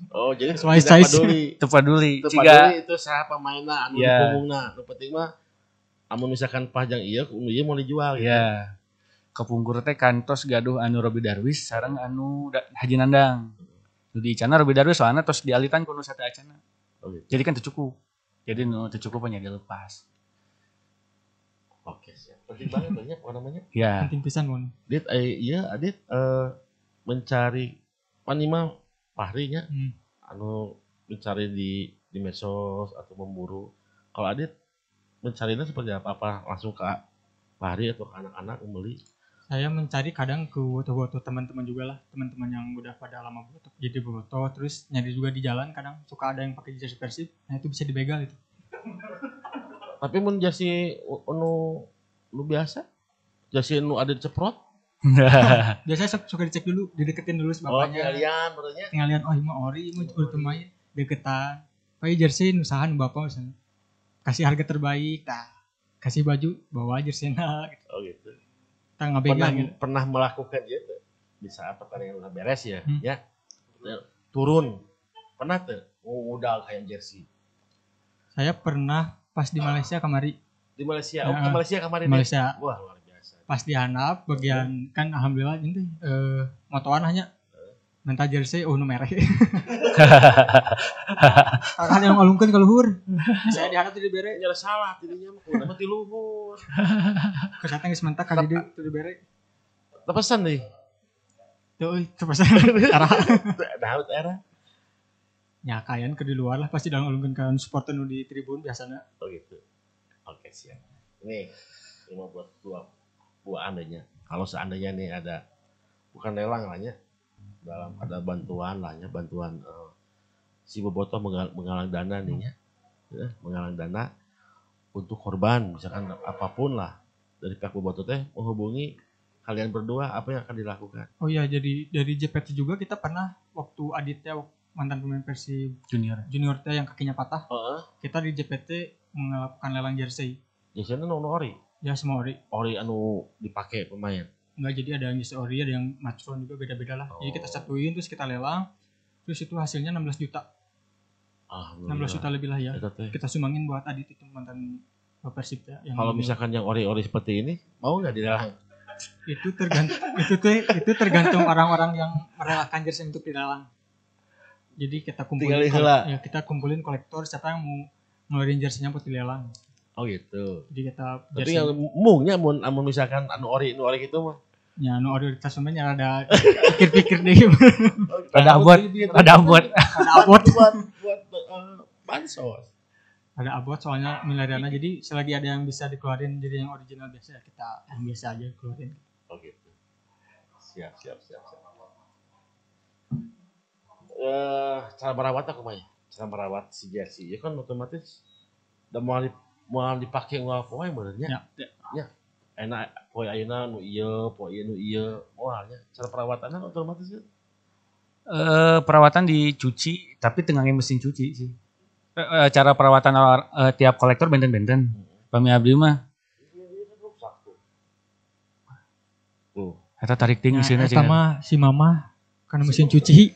Oh, jadi size. peduli. Teu peduli. Itu Ciga peduli itu siapa mainnya anu Ya. di punggungna. Nu penting mah amun misalkan pajang iya, anu iya mau dijual gitu. Kepungkur teh kantos gaduh anu Robi Darwis sareng anu Da- Haji Nandang. Nu di Icana Robi Darwis soalnya tos dialitan kuno sate acana. Oh, gitu. Jadi kan teu cukup. Jadi nu teu cukup hanya dilepas. Oke, siap. Penting banget banyak apa namanya? Ya. Penting pisan mon. Adit, eh, iya Adit eh, mencari panima pahrinya Hmm. anu mencari di di medsos atau memburu. Kalau Adit mencarinya seperti apa? Apa langsung ke pahri atau ke anak-anak membeli? Saya mencari kadang ke foto-foto teman-teman juga lah, teman-teman yang udah pada lama foto. Jadi foto terus nyari juga di jalan kadang suka ada yang pakai jersey Persib. Nah itu bisa dibegal itu. Tapi mun jasi anu nu biasa, jasi nu ada ceprot. Biasanya suka- suka dicek dulu, dideketin dulu Oh, sebapaknya. kalian tinggal lihat oh ini mah ori ini mah udah main deketan pakai jersey usahaan bapak misalnya kasih harga terbaik nah kasih baju bawa jersey nah gitu. Oh gitu. Begal Pernah gitu pernah melakukan gitu di saat pertandingan udah beres ya, Hmm. ya. Turun. Pernah tuh modal kayak jersey. saya pernah pas di Malaysia kemari Di Malaysia, oh, Ya. ke Malaysia kemarin di ya? Malaysia Wah, luar biasa. pas di Hanap bagian kan alhamdulillah ini eh, motoan hanya minta jersey oh nu merek kakak yang ngolongkan ke luhur saya di Hanap tidak bere Nyala salah tidinya mah kudu mah ti luhur. kesehatan geus mentak kali dia tidak bere Tepesan nih. tuh terus arah Daud era. ya kalian ke di luar lah pasti dalam ngolongkan kan supporter nu di tribun biasanya Oh gitu. Oke siap. Ini cuma buat dua buah andanya. Kalau seandainya nih ada bukan lelang lah ya, dalam ada bantuan lah ya, bantuan eh, si bobotoh menggal- menggalang dana nih ya, Ya, menggalang dana untuk korban misalkan apa pun lah dari pihak bobotoh teh menghubungi kalian berdua apa yang akan dilakukan? Oh iya, jadi dari JPT juga kita pernah waktu Aditya mantan pemain Persib Junior. junior teh yang kakinya patah, Heeh. kita di JPT melakukan lelang jersey. Biasanya nono ori, Ya semua ori. ori anu dipakai pemain. Enggak jadi ada yang ori, ada yang matchron juga beda-beda lah. Jadi kita Oh. satuin terus kita lelang. Terus itu hasilnya 16 juta. Ah, 16 juta lebih lah ya. Teh. Kita sumbangin buat Adit itu mantan Persib ya. yang Kalau misalkan yang ori-ori seperti ini, mau nggak dilelang? itu tergantung itu tuh itu tergantung orang-orang yang merelakan jersey untuk dilelang. Jadi kita kumpulin ya kita kumpulin kolektor siapa yang mau ngeluarin jersey-nya buat dilelang. Oh gitu. Jadi kita Tapi jersey yang mungnya mun misalkan anu ori anu ori gitu mah. Ya nu orientas sebenarnya ada pikir-pikir deh Rada abot, rada abot. ada abot buat buat eh, bansos. ada abot soalnya miliarannya jadi selagi ada yang bisa dikeluarin jadi yang original biasa ya kita yang biasa aja keluarin Oh gitu. Siap siap siap siap. Eh cara merawat aku mah ya. Cara merawat si jersey. Ya kan otomatis udah mau di, mau dipakai mau apa wae benernya. ya, Ya. Enak poe ayeuna nu ieu, poe ieu nu ieu. Moalnya cara perawatannya otomatis kan. Eh perawatan dicuci, tapi tengahnya mesin cuci sih. Eh, eh, cara perawatan eh, tiap kolektor benten-benten. Pami abdi mah Rusak tuh. Tuh, Eta tarik ting Nah, isina mah si mama karena mesin cuci.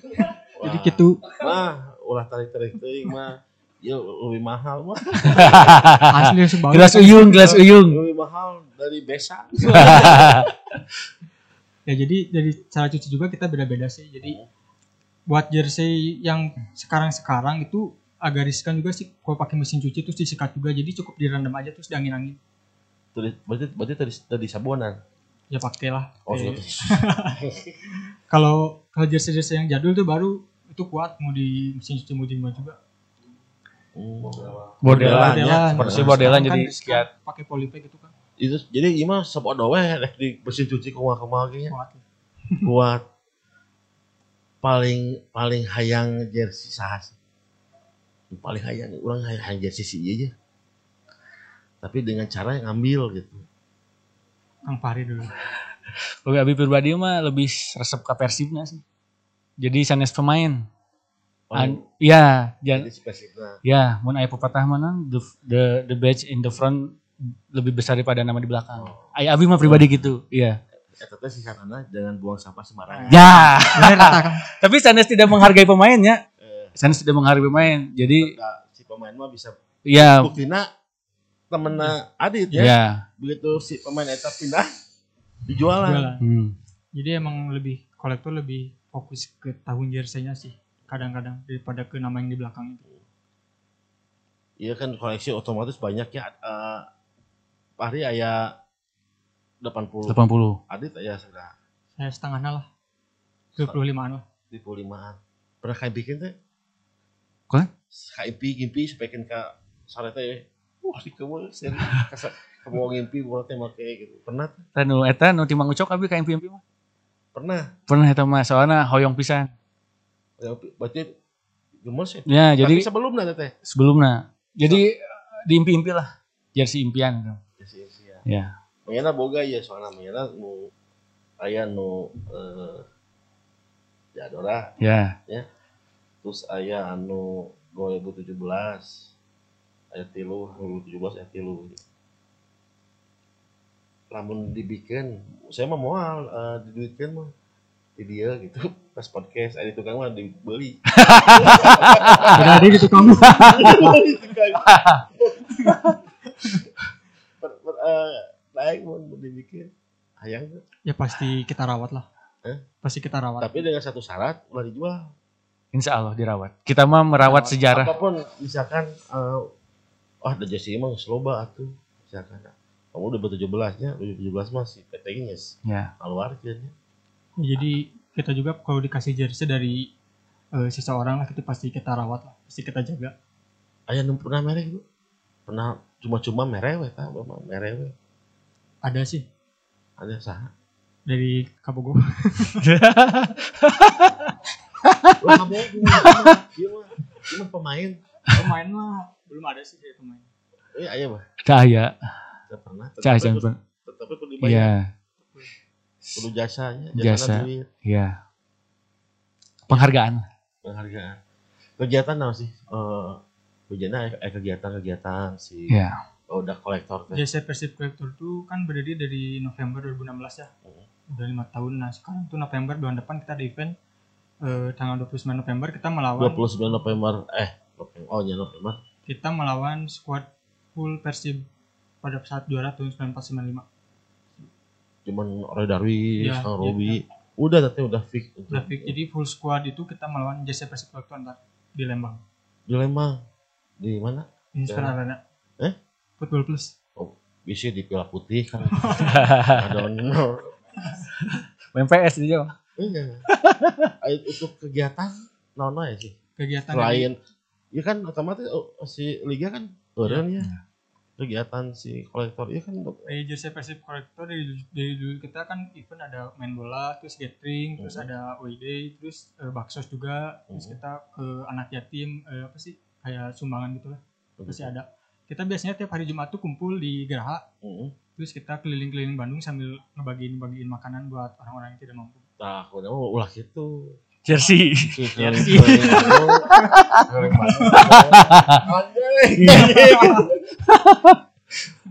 Jadi gitu Mah, ulah tarik-tarik teuing mah. Ya lebih mahal mah. asli sebalik. Gelas uyung, gelas uyung. Lebih mahal dari besa. Ya jadi dari cara cuci juga kita beda-beda sih. Jadi buat jersey yang sekarang-sekarang itu agak riskan juga sih kalau pakai mesin cuci terus disikat juga. Jadi cukup direndam aja terus diangin-angin. Berarti berarti tadi tadi sabonan. Ya pakailah. Oh. Kalau kalau jersey-jersey yang jadul tuh baru itu kuat mau di mesin cuci mau di mana juga. Hmm. Bordelan ya, ya. seperti bordelan Sekarang jadi kan sekian. pakai polybag gitu kan Itu jadi gimana sepodo we rek di mesin cuci kumaha-kumaha ge nya. kuat. Buat paling paling hayang jersey saha sih? Paling hayang orang hayang, hayang jersey si ieu aja. Tapi dengan cara yang ngambil gitu. Kang Fahri dulu. Kalau Abi pribadi mah lebih resep ke Persibnya sih. Jadi sanes pemain. An, ya, jadi jan, spesifiknya. ya, mun aya pepatah mana the, the the badge in the front lebih besar daripada nama di belakang. Aya Abi mah pribadi gitu. Iya. Eta teh sih karena jangan buang sampah sembarangan. Ya, Kang. tapi sanes tidak menghargai pemainnya. Eh, Sanes tidak menghargai pemain. Jadi nah, si pemain mah bisa ya, buktina temenna Adit ya. ya. Begitu si pemain eta pindah dijualan. Jualan. Hmm. Jadi emang lebih kolektor lebih fokus ke tahun jersey-nya sih kadang-kadang daripada ke nama yang di belakang itu. Iya kan koleksi otomatis banyak ya. Eh Pahri aya 80. 80. Adit aya sudah Saya setengahnya lah. 25-an lah. 25-an. Pernah kayak bikin teh? Kok? Kayak ngimpi sepekin ka sare teh. Wah, di keueul seri. Kasa kamu ngimpi buat teh make gitu. Pernah? teh? Nu eta nu timang ucok abi ka impi-impi mah. Pernah. Pernah eta mah soalna hoyong pisan. Ya, berarti gemes ya. Ya, jadi Tapi sebelumnya teh. sebelumnya. Jadi diimpi-impi lah. Jersey impian gitu. Ya, sih, sih, ya. Ya. Mayana boga ya soalnya Mayana nu aya nu eh Jadora Ya. terus aya anu 2017 aya tilu 2017 aya tilu lamun dibikin saya mah moal uh, diduitkeun mah di dia gitu pas podcast ada tukang mah dibeli ada gitu kamu. per, per, uh, naik mau mau dibikin hayang tuh. ya pasti kita rawat lah. Eh? Pasti kita rawat. tapi dengan satu syarat ulah dijual Insya Allah dirawat. Kita mah merawat sejarah. apa pun misalkan uh, oh ada jersey emang sloba atuh misalkan kamu udah ber-17 nya udah 17 masih geus Ya. Ya, jadi kita juga kalau dikasih jersey dari eh, seseorang lah itu pasti kita rawat lah. Pasti kita jaga. aya nu pernah merek itu pernah cuma-cuma merewe tah bapak merewe Ada sih ada saha dari Kabogo. Wah, mah ieu mah pemain Pemain lah belum ada sih dari pemain. eh aya mah Cahaya. Tidak pernah Cahaya. tetapi Cahaya. kudu- tetapi kudu Iya. kudu jasanya Jasa. duit Iya. Penghargaan. penghargaan kegiatan apa sih eh bejana eh kegiatan-kegiatan si Iya. oh, udah kolektor teh Jersey Persib Collector tuh kan berdiri dari November 2016 ya. Udah lima tahun. Nah sekarang tuh November bulan depan kita ada event eh, tanggal 29 November kita melawan 29 November eh November oh ya November kita melawan squad full Persib pada saat juara tahun 1995. Cuman Roy Darwis, Iya, Kang iya. Robi udah tapi udah fix Udah fix. Jadi full squad itu kita melawan Jersey Persib Collector ntar di Lembang. di Lembang di mana Inspire Ya. Arena. Eh? Football Plus. bisa di Piala Putih kan ada honor MPS dia. iya itu kegiatan nono ya sih Kegiatan dari selain ya kan otomatis oh, si liga kan orang ya kegiatan si kolektor ya kan dari Jersey Persib Collector dari, dari dulu kita kan event ada main bola, terus gathering, terus Mhm. ada away day, terus eh, baksos juga, terus Mhm. kita ke anak yatim eh, apa sih kayak sumbangan gitu lah pasti ada. Kita biasanya tiap hari Jumat tuh kumpul di Geraha, Heeh. terus kita keliling-keliling Bandung sambil ngebagiin bagiin makanan buat orang-orang yang tidak mampu. Nah, aku mau ulah gitu. Jersey. Jersey.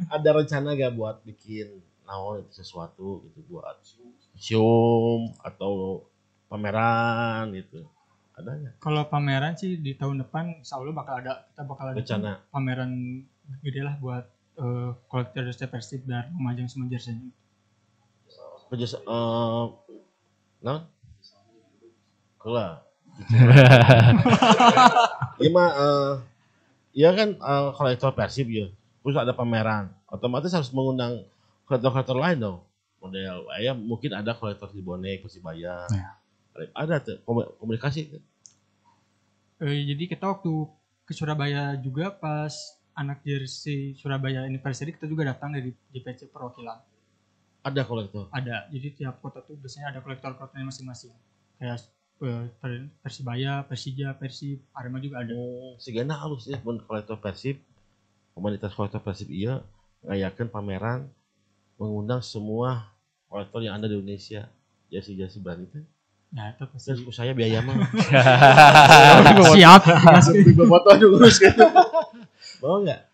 Ada rencana gak buat bikin naon itu sesuatu gitu buat museum atau pameran gitu? Ada nggak? Kalau pameran sih di tahun depan insya Allah bakal ada. Kita bakal ada rencana. pameran gede lah buat kolektor jersey Persib biar memajang semua jersey. kerja eh Kela. Iya mah eh iya kan eh, kolektor Persib ya. Terus ada pameran. Otomatis harus mengundang kolektor-kolektor lain dong. Model ya mungkin ada kolektor di bonek Persibaya. Ya. Ada tuh komu- komunikasi tuh. Eh, jadi kita waktu ke Surabaya juga pas anak jersey Surabaya Anniversary kita juga datang dari JPC perwakilan. Ada kolektor. Ada. Jadi tiap kota tuh biasanya ada kolektor-kolektornya masing-masing. Kayak Persibaya, Persija, Persib, Arema juga ada. Oh, sigana halus ya mun kolektor Persib. Komunitas kolektor Persib iya ngayakeun pameran mengundang semua kolektor yang ada di Indonesia. Jasi-jasi brand itu. Nah, itu pasti. Terus saya biaya mah. Siap. Gue foto dulu gitu. Mau nggak?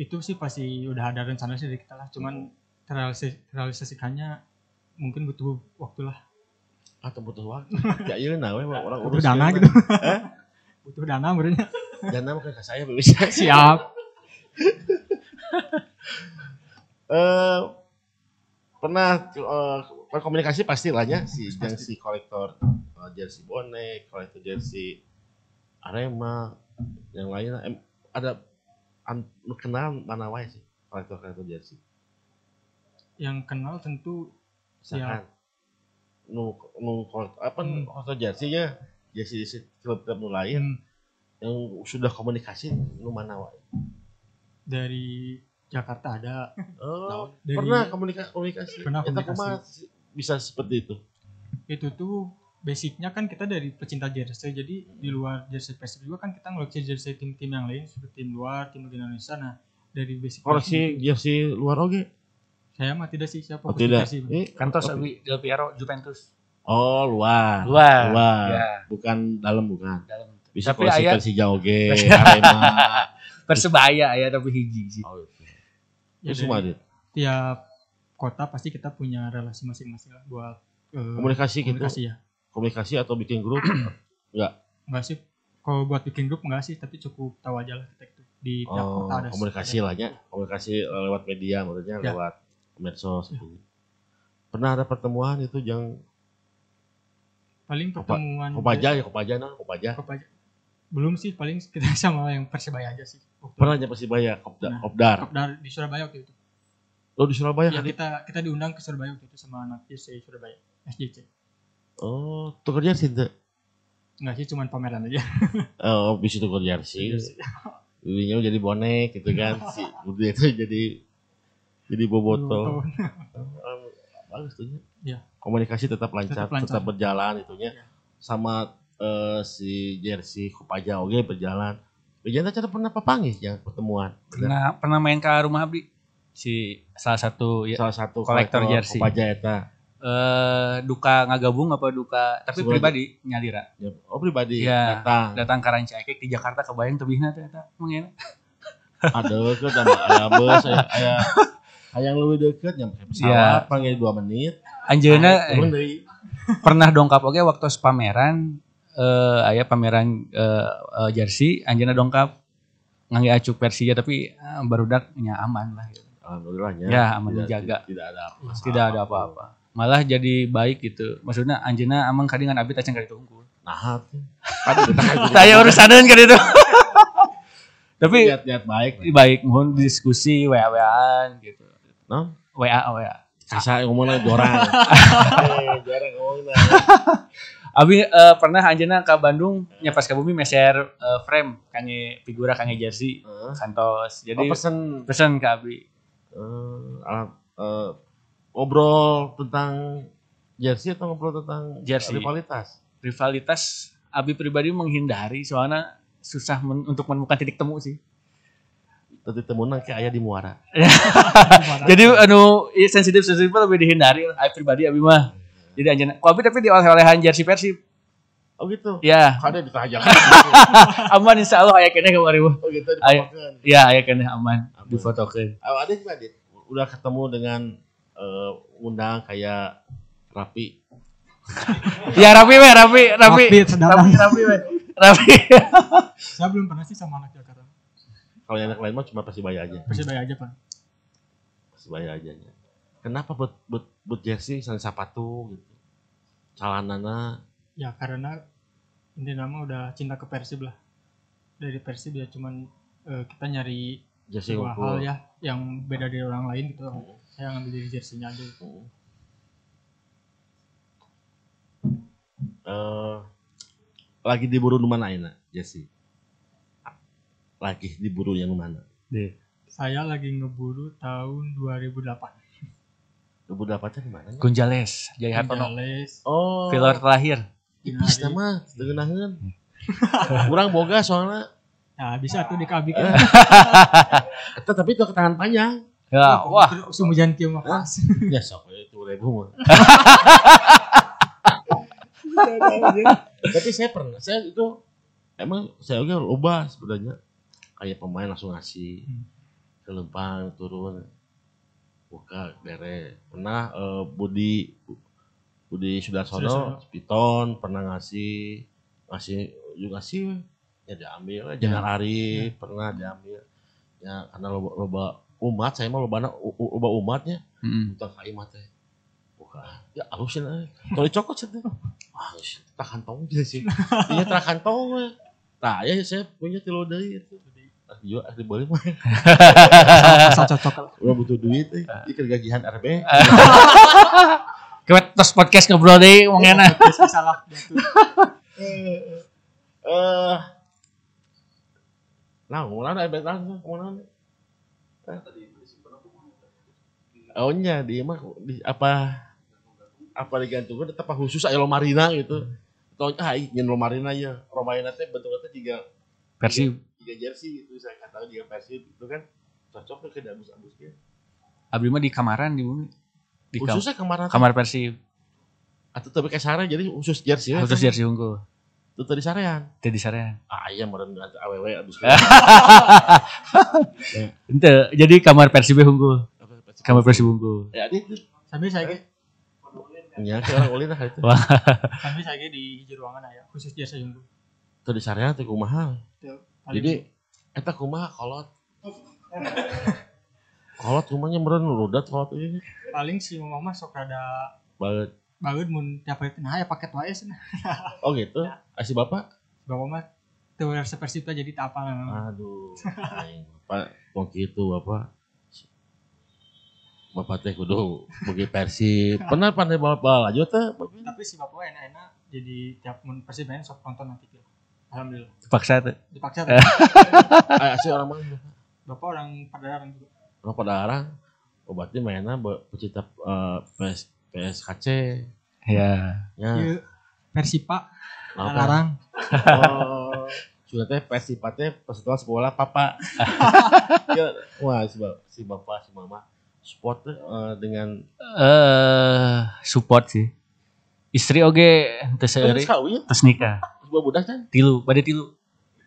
itu sih pasti udah ada rencana sih dari kita lah. Cuman terrealisasi, terrealisasikannya mungkin butuh waktu lah. Atau butuh waktu. Ya iya nah orang Butuh urus dana kan, gitu. Hah? butuh dana berarti. Dana mah ke saya bisa. Siap. Eh pernah eh, komunikasi pasti lah ya si yang si kolektor eh, jersey bonek, kolektor jersey Arema, yang lainnya em, ada an, kenal mana wae sih kolektor kolektor jersey. Yang kenal tentu Misalkan nu nu apa Hmm. jersey jersey jersey klub-klub lain yang sudah komunikasi nu mana wae. dari Jakarta ada. Oh, Dari- pernah komunikasi komunikasi. Pernah komunikasi. bisa seperti itu. Itu tuh basicnya kan kita dari pecinta jersey. Jadi di luar jersey Persib juga kan kita ngeluarin jersey tim-tim yang lain seperti tim luar, tim di Indonesia. Nah, dari basic Koleksi jersey luar oge. Saya mah tidak sih siapa Oh, tidak. Eh, Kantos? Abi Del Piero Juventus. Oh, luar. Luar. Luar. Ya, Bukan dalam bukan. dalam. Bisa Tapi koleksi aya- Persija oge, Arema. Persebaya ya tapi hiji sih. Oh, itu. Ya, Itu semua tiap kota pasti kita punya relasi masing-masing lah buat eh, Komunikasi gitu. komunikasi ya. Komunikasi atau bikin grup? Enggak. Enggak sih kalau buat bikin grup enggak sih, tapi cukup tahu aja lah kita itu di tiap Oh, kota ada komunikasi lah ya. Komunikasi lewat media maksudnya Ya. lewat medsos gitu. Pernah ada pertemuan itu yang Paling pertemuan Kopaja ya Kopaja nah Kopaja. Kopaja. Belum sih, paling kita sama yang Persebaya aja sih. Waktu Pernah aja Persibaya Kopdar. Nah. Kopdar. Kopdar di Surabaya waktu itu. Lo di Surabaya Ya, kan? kita kita diundang ke Surabaya waktu itu sama anak JC Surabaya, SJC. Oh, tuker jersey tuh. Enggak sih, cuman pameran aja. Oh, bisa tuker jersey. Dulunya jadi bonek gitu kan. si Budi itu jadi jadi boboto. Bagus tuh ya. Iya. Komunikasi tetap lancar, Tetap tetap, lancar. berjalan itunya. Iya. Sama eh, si Jersey Kopaja oke berjalan. Bejana cara pernah papangis ya pertemuan. Pernah pernah main ke rumah Abi si salah satu ya Salah satu kolektor jersey. Kopaja eta. eh duka ngagabung apa duka tapi Sebenarnya- pribadi nyalira Ya, oh pribadi Iya. datang. datang ke Rancaikek di Jakarta kebayang tebihna teh eta Ada ke sama aya bus aya aya hayang leuwih deukeut nyampe pesawat Iya. panggil 2 menit. Anjeuna Turun eh, pernah dongkap oke waktu pameran eh aya pameran eh, eh, jersey Anjeuna dongkap ngangge acuk Persija tapi eh, barudak nya aman lah gitu. Alhamdulillah Ya, aman Tidak- dijaga. Tidak ada masalah tidak ada apa-apa malah jadi baik gitu maksudnya Anjeuna amang kadingan abi tacang kali Nah, kita kan jadi- saya urusaneun kan itu tapi lihat-lihat baik. baik mohon diskusi wa-waan gitu No? WA WA Kasa ngomongnya jorang. Eh, jorang ngomongnya. Abi eh, pernah anjeuna ke Bandung nya pas ke bumi meser eh, frame kange figura kange jersey Heeh. Santos. Jadi Oh, pesen pesen ke Abi. eh, alat eh, ngobrol tentang jersey atau ngobrol tentang Jersey. rivalitas? Rivalitas Abi pribadi menghindari soalnya susah men- untuk menemukan titik temu sih. Tadi temunan kayak ayah di Muara. Jadi anu iya, sensitif sensitif lebih dihindari lah. Abi pribadi Abi mah. Jadi anjeuna ku Abi tapi di oleh-olehan jersey Persib. Oh gitu. Ya, Ada ditanya. aman insya Allah aya kene kemarin oh gitu dipakai. Ya aya kene aman Aman. difotokeun. Oh, ada juga Dit. Udah ketemu dengan eh, undang kayak Rapi Ya rapi we, rapi, rapi. Rapi. Rapi, rapi we. Rapi. Saya belum pernah sih sama anak Jakarta. Kalau yang lain mah cuma Persibaya aja Persibaya aja pak. Persibaya aja nya. kenapa buat buat buat jersey misalnya sepatu gitu calanana Ya karena ini nama udah cinta ke Persib lah. Dari Persib ya cuman eh, kita nyari jersey sebuah hal ya yang beda dari orang lain gitu. Saya ngambil dari jersinya aja. gitu. Eh, lagi diburu di mana Aina jersey lagi diburu yang mana Saya lagi ngeburu tahun 2008. Ibu dapatnya di mana Gonjales, Jaya Hartono. Oh Filler terakhir. tipis Ginari. nama dengenaheun kurang boga soalnya Ya bisa tuh di KB kan. Eta tapi itu ke tangan panjang Ya, wah. Sumujan kieu mah pas. ya sok itu ribu mah tapi saya pernah saya itu emang saya oke loba sebenarnya kayak pemain langsung ngasih Hmm. ke lempang turun buka bere pernah eh, Budi Budi Sudarsono. Piton pernah ngasih ngasih juga ngasih ya diambil jangan Arif pernah diambil ya karena loba, loba umat saya mah loba loba umatnya Mm. Utang kai mah teh. Buka. Ya alusin aja. Kalau dicokot sih tuh. Ah, geus, tak kantong sih. Iya tak kantong. Nah, ya saya punya tilu deui itu. Ah, juga ah, dibeli mah. Asal cocok lah. Udah butuh duit euy. Ieu gajian RB. Kita terus podcast ngobrol deh, mau ngena. Terus salah tuh. Eh Nah, ke mana ada langsung ke mana? Oh nya dia mah di apa apa digantungkan tetap khusus ayo Marina gitu. Tahu ah ingin Marina ya. Romarina teh bentuknya teh juga Versi tiga jersey gitu saya katakan juga versi itu kan cocok tuh ke abus-abus gitu. abdi mah di kamaran di bumi. Di kam- Khususnya kemarin kamar Persib. atau tapi kayak sare jadi khusus jersey. Khusus jersey unggul. Itu tadi sarean. Teu di sarean. Ah iya meureun awewe abus. Ente, jadi kamar Persib unggul. Kamar Persib unggul. Ya itu. Sambil saya Ya, ke orang ulin lah itu. Sambil saya di hiji ruangan aya khusus jasa junggu. Itu di sarean teh kumaha. Tuh, Jadi eta kumaha kolot. kolot kumanya meureun rudat kolot ieu. paling si mama mah sok rada Banget. bageud mun tiap hari nah ya paket wae cenah. Oh gitu. Asih bapak? Bapak mah teu resep Persib teh jadi tak apa Aduh. aing, Bapak kok gitu bapak. Bapak teh kudu bagi Persib. Pernah pandai bawa aja teh. Tapi si bapak enak-enak jadi tiap mun Persib main sok nonton nanti gitu. Alhamdulillah. Paksa tuh. Dipaksa tuh. Ah, asih orang mana? bapak orang Padalarang juga. Orang pada arang. Obatnya mainnya be- pecinta eh, PS, PSKC. Ya. Ya. Ieu Persipa Apa? Padalarang. Oh, sudah teh Persipa teh peserta sekolah papa. ya, wah si, ba- si bapak si mama teh eh, dengan Eh, support sih. Istri oge terus nikah. Sebuah budak kan? Tilu, bade tilu.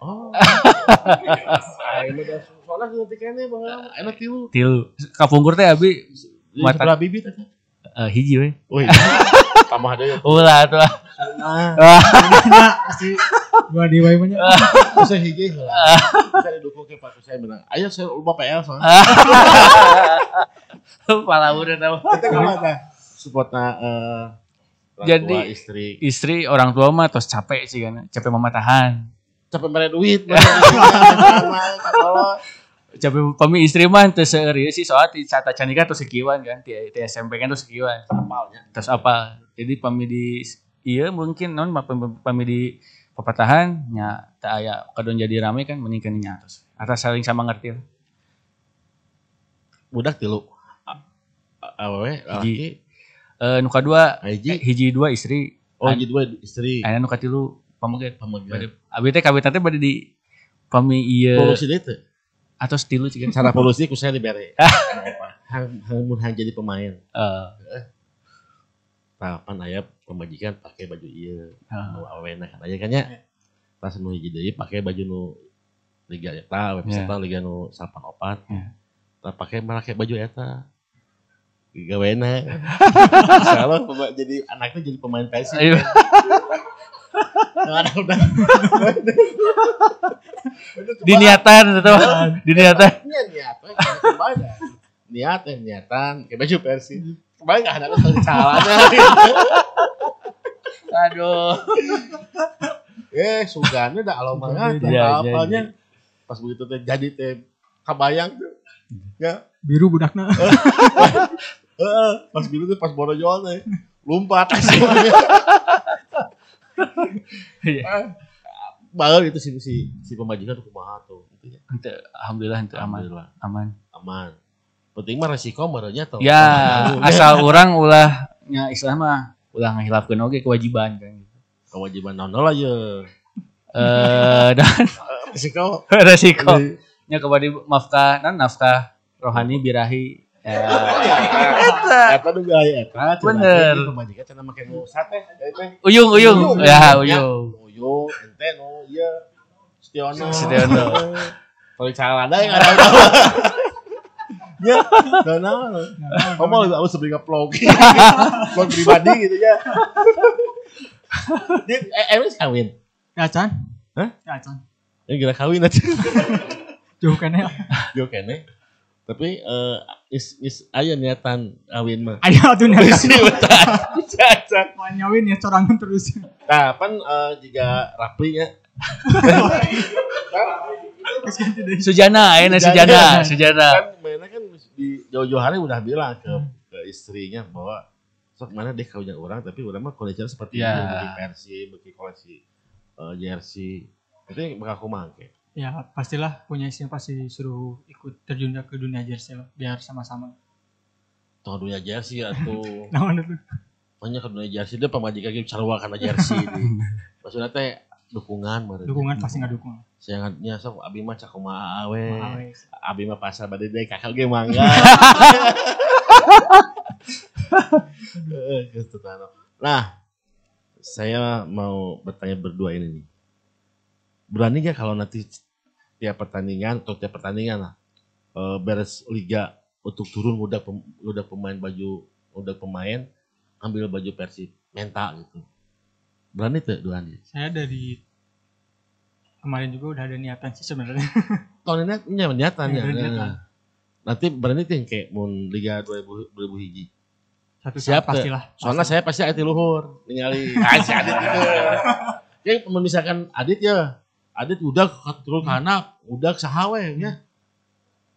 Oh. Ayo udah soalnya nanti kayaknya bang, enak tilu. Tilu. Kapungkur teh abi Mata- sebelah bibit eh, hiji we. Wih, tambah ada ya. Ulah tuh. Ah, Si gua di wae nya. bisa hiji lah. Bisa didukung ke Pak saya menang. Ayo saya lupa PL soalnya. Pala udah tahu. Kita ke mana? Supportnya eh orang Jadi- tua, istri. Istri orang tua mah terus capek sih kan. Capek mama tahan. Capek mere duit. Capek pami istri mah teu seuri sih soal di saat acan nikah terus sekiwan kan. Di, di SMP kan terus sekiwan. Terus apa? Jadi pami di iya mungkin non pami, di pepatahan nya tak aya kadon jadi rame kan meningkan nya terus. Atas saling sama ngerti. Budak tilu. A- a- Awewe, laki, Eh nu kadua hiji. hiji dua istri. Oh, hiji dua istri. Aya nu katilu pamegat. Pamegat. Abi teh kawin teh bade di pami ieu Polusi dia tuh. atau tilu cigan. Cara polusi ku saya dibere. Hang hang mun hang jadi pemain. Eh, Tahapan aya pemajikan pakai baju ieu. eh. Nu awena kan aya kan nya. Pas nu hiji deui pakai baju nu liga eta, we peserta liga nu 84. Ya. Tah pakai make baju eta. Gawena kalau pema- jadi anaknya jadi pemain Persib Ayo. Nah, ada udah Diniatan itu. Diniatan. Iya, niatan. Niatan niatan. Kayak baju Persib kembali nggak ada calanya Aduh. eh sugane dah alomangan Iya, iya, apanya pas begitu teh jadi teh kabayang tuh. Ya. Biru budakna. Heeh, pas biru tuh pas Borojoal teh lompat Iya. Baru itu si si, si pemajikan tuh kumaha tuh gitu ya. Alhamdulillah ente aman. Alhamdulillah Aman. aman. Penting mah resiko merenya tuh. Ya, asal orang ulah nya istilah mah ulah ngahilafkeun oge kewajiban kan gitu. kewajiban naon lah ya. Eh dan Resiko. resiko nya kebadi nafkah nan nafkah rohani birahi ya. Eta nu gaya eta. cenah Bener. teh, Pemajikan cenah make nu sate ya teh. Uyung uyung ya uyung. Uyung ente nu ieu Setiono. Setiono. Kalau calada yang ada. Ya, dan naon. Kamu lebih aku sebelum vlog. Vlog pribadi gitu ya. Dia eh, Emis kawin. Ya Chan. Hah? Ya Chan. Ini kira kawin aja. Jauh kan ya. Yo kene. Tapi eh is is aya niatan kawin mah. Ayo tuh nih. Sini betul. Cacat. Mau nyawin ya corangan terus. Nah, pan eh, jika Rapli ya. Terus. Sujana, ayeuna Sujana, Sujana. Kan mainnya kan di jauh-jauh hari udah bilang ke ke istrinya bahwa sok mana deh kawinnya orang tapi udah mah kondisinya seperti Ya. ini bagi versi bagi koleksi eh, jersey itu yang bakal aku mangke Ya pastilah punya istri pasti suruh ikut terjun ke dunia jersey lah biar sama-sama. Tuh dunia jersey atau Nah mana tuh? banyak ke dunia jersey dia pemajikan gitu sarwa karena jersey di maksudnya teh dukungan meureun. Dukungan pasti nggak dukung. Sayangnya sok abi mah cak kumaha awe abi mah pasar bade deh kakak ge mangga Eh, teu tahan. nah saya mau bertanya berdua ini nih berani gak kalau nanti tiap pertandingan atau tiap pertandingan lah eh, beres liga untuk turun udah pem- udah pemain baju udah pemain ambil baju Persib mental gitu berani tuh berani Saya dari kemarin juga udah ada niatan sih sebenarnya. tahun ini punya niatan ya. Ada niatan. Nanti berani tuh kayak mun Liga 2000 2000 hiji. Satu Siap, pastilah. Soalnya saya pasti ati luhur ningali si Adit itu. Ya misalkan Adit ya, Adit udah turun ke anak, udah sahawe ya.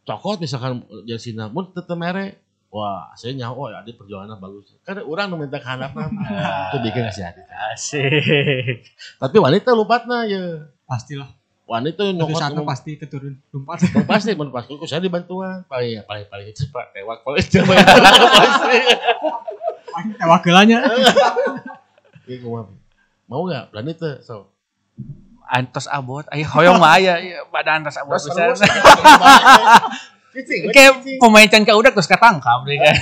Cokot misalkan jasina mun tetep mere. Wah, saya nyawa ya Adit perjuangannya bagus. Kan orang nu minta ke anak mah. Itu bikin si Adit. Asik. Tapi wanita lupatna ya. pastilah. Wanita Satu nyokot ngomong- pasti keturun lompat. Yang pasti mun pas kuku saya dibantuan. Paling ya paling paling cepat tewak paling cepat polisi. Paling tewakelannya. Iya kumaha. Mau enggak? Berani tuh. So. Antos abot, ayo hoyong mah aya badan antos abot. Cicing. Kayak pemain can udah terus ketangkap deh kan.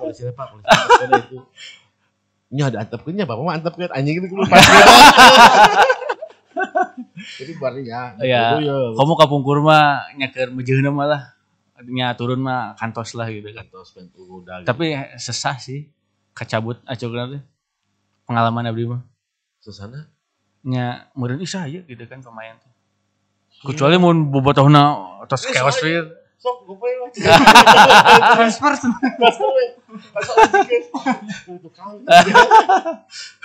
polisi Pak, polisi. Ini ada antepkeunnya, Bapak mah antepkeun anjing itu lupa. Jadi berarti ya. Iya. itu ya. Kamu kapungkur mah nyaker mejeuna mah lah. Nya turun mah kantos lah gitu kan. Kantos pentu udah. Tapi sesah sih kacabut acok teh. Pengalaman abdi mah. susana. Nya meureun ih saya gitu kan pemain tuh. Kecuali mun bobotohna tos Eh, keos sorry. fir. Sok gue. Transfer.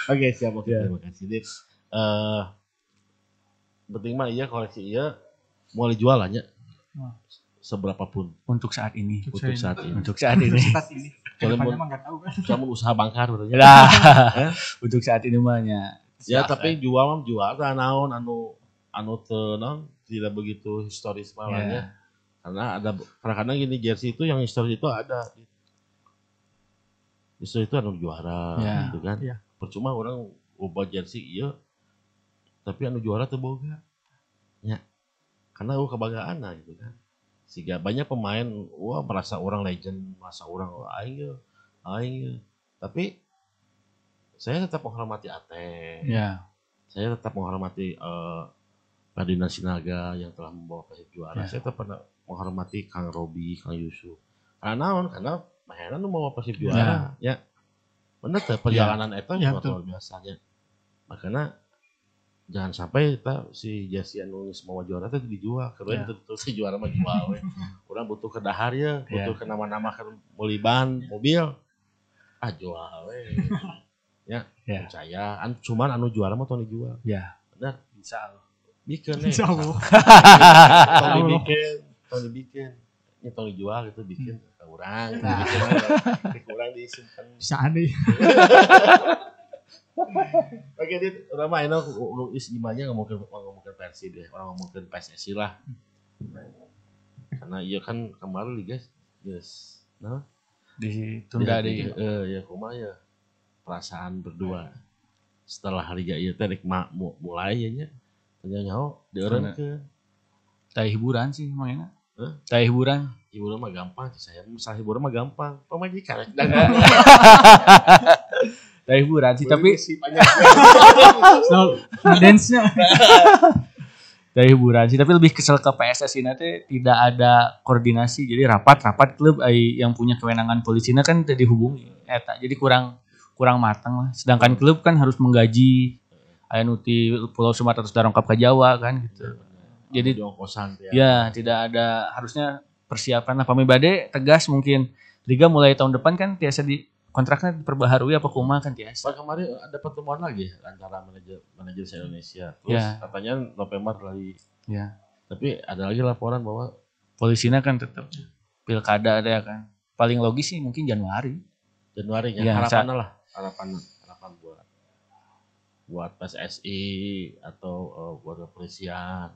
Oke, siap. Oke, Ya. terima kasih. Dit. Eh penting mah iya koleksi iya mau dijual aja Wah. seberapa pun Untuk saat ini. Untuk saat ini. Untuk saat ini. Saat ini. Kalau mau- kan. Kamu usaha bangkar berarti. Lah. Eh? Untuk saat ini mah nya. Ya tapi jual mah jual tah naon anu anu teu naon tidak begitu historis Ya. malahnya. Karena ada kadang-kadang gini jersey itu yang historis itu ada. Historis itu anu juara Ya. gitu kan. Iya. Percuma orang ubah jersey iya tapi anu juara teu boga. Ya. Karena oh kebanggaan nah, gitu kan. Sehingga banyak pemain wah merasa orang legend, merasa orang aing aing ye. Tapi saya tetap menghormati Ate Ya. saya tetap menghormati eh Radina Sinaga yang telah membawa Persib juara. Ya. Saya tetap pernah menghormati Kang Robi, Kang Yusuf. Karena naon? Karena mainan nu mau Persib juara ya bener teh perjalanan eta Ya, ya, betul. luar biasa ya makanya jangan sampai kita si anu geus mau juara teh dijual keren Ya. itu tuh si juara mah jual kurang butuh ke dahar ya Ya. butuh ke nama-nama kan meuli ban mobil ah jual we ya Ya. percaya. An cuman anu juara mah tong dijual Ya. bener? Insya Allah. bikin nih. Insya Allah. tong Allah. dibikin tong dibikin ini tong dijual gitu bikin. Ke urang gitu, bikin urang disimpan. Bisa aneh. oke dit. Udah mah ini is gimana ngomongin ngomongin versi deh. Orang ngomongin PSSI lah. Karena iya kan kemarin liga yes. Nah. Ditunda di eh ya kumaha ya perasaan berdua. Setelah liga iya teh rek mu- mulai ya nya tanya nyaho dieureun ke. Taya hiburan sih emang enak. Hah? Taya hiburan. hiburan mah gampang sih saya masalah hiburan mah gampang. Pemajikan Taya hiburan sih tapi So, dance-nya. dari hiburan sih tapi lebih kesel ke PSSI nanti tidak ada koordinasi. Jadi rapat rapat klub ai yang punya kewenangan polisinya kan tidak dihubungi. Eta jadi kurang kurang matang lah. Sedangkan klub kan harus menggaji. Aya nuti Pulau Sumatera terus darongkap ke Jawa kan gitu. Jadi- di ongkosan teh ya. tidak ada harusnya persiapan. Lah pami bade tegas mungkin. Liga mulai tahun depan kan biasa di kontraknya diperbaharui apa kumaha kan biasa Pak kemarin ada pertemuan lagi antara manajer manajer se Indonesia. Terus Ya. katanya November lagi. ya Tapi ada lagi laporan bahwa polisinya kan tetap pilkada ada ya kan. Paling logis sih mungkin Januari. Januari Ya, ya, harapan lah, harapan harapan buat buat PSSI atau eh, buat kepolisian.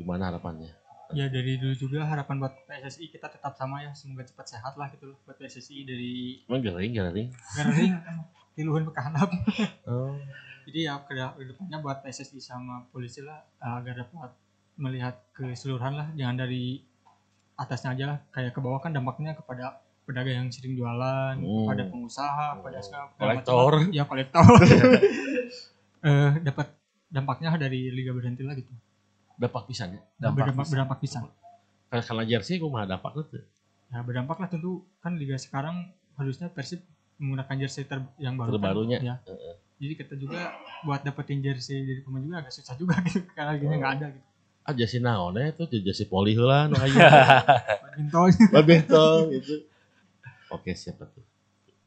Gimana harapannya? Ya dari dulu juga harapan buat PSSI kita tetap sama ya. Semoga cepat sehat lah gitu loh buat PSSI dari Emang garing garing. Garing tiluhun ke handap. Oh. Jadi ya ke ke depannya buat PSSI sama polisi lah eh, agar dapat melihat keseluruhan lah jangan dari atasnya aja lah kayak ke bawah kan dampaknya kepada pedagang yang sering jualan, Hmm. kepada pengusaha, segala segala Kolektor. macam. Ya kolektor. eh dapat dampaknya dari liga berhenti lah gitu. Dampak pisan ya. Dampak berdampak, pisan. berdampak pisan. Karena jersey gue mah dampak itu. Ya berdampak lah tentu kan liga sekarang harusnya Persib menggunakan jersey ter yang baru. kan. Terbarunya. Ya. Jadi kita juga buat dapetin jersey dari pemain juga agak susah juga gitu karena liganya nggak ada gitu. Ah jersey naon ya itu jersey poli heula nu aya. Badminton. Badminton itu. Oke siapa tuh.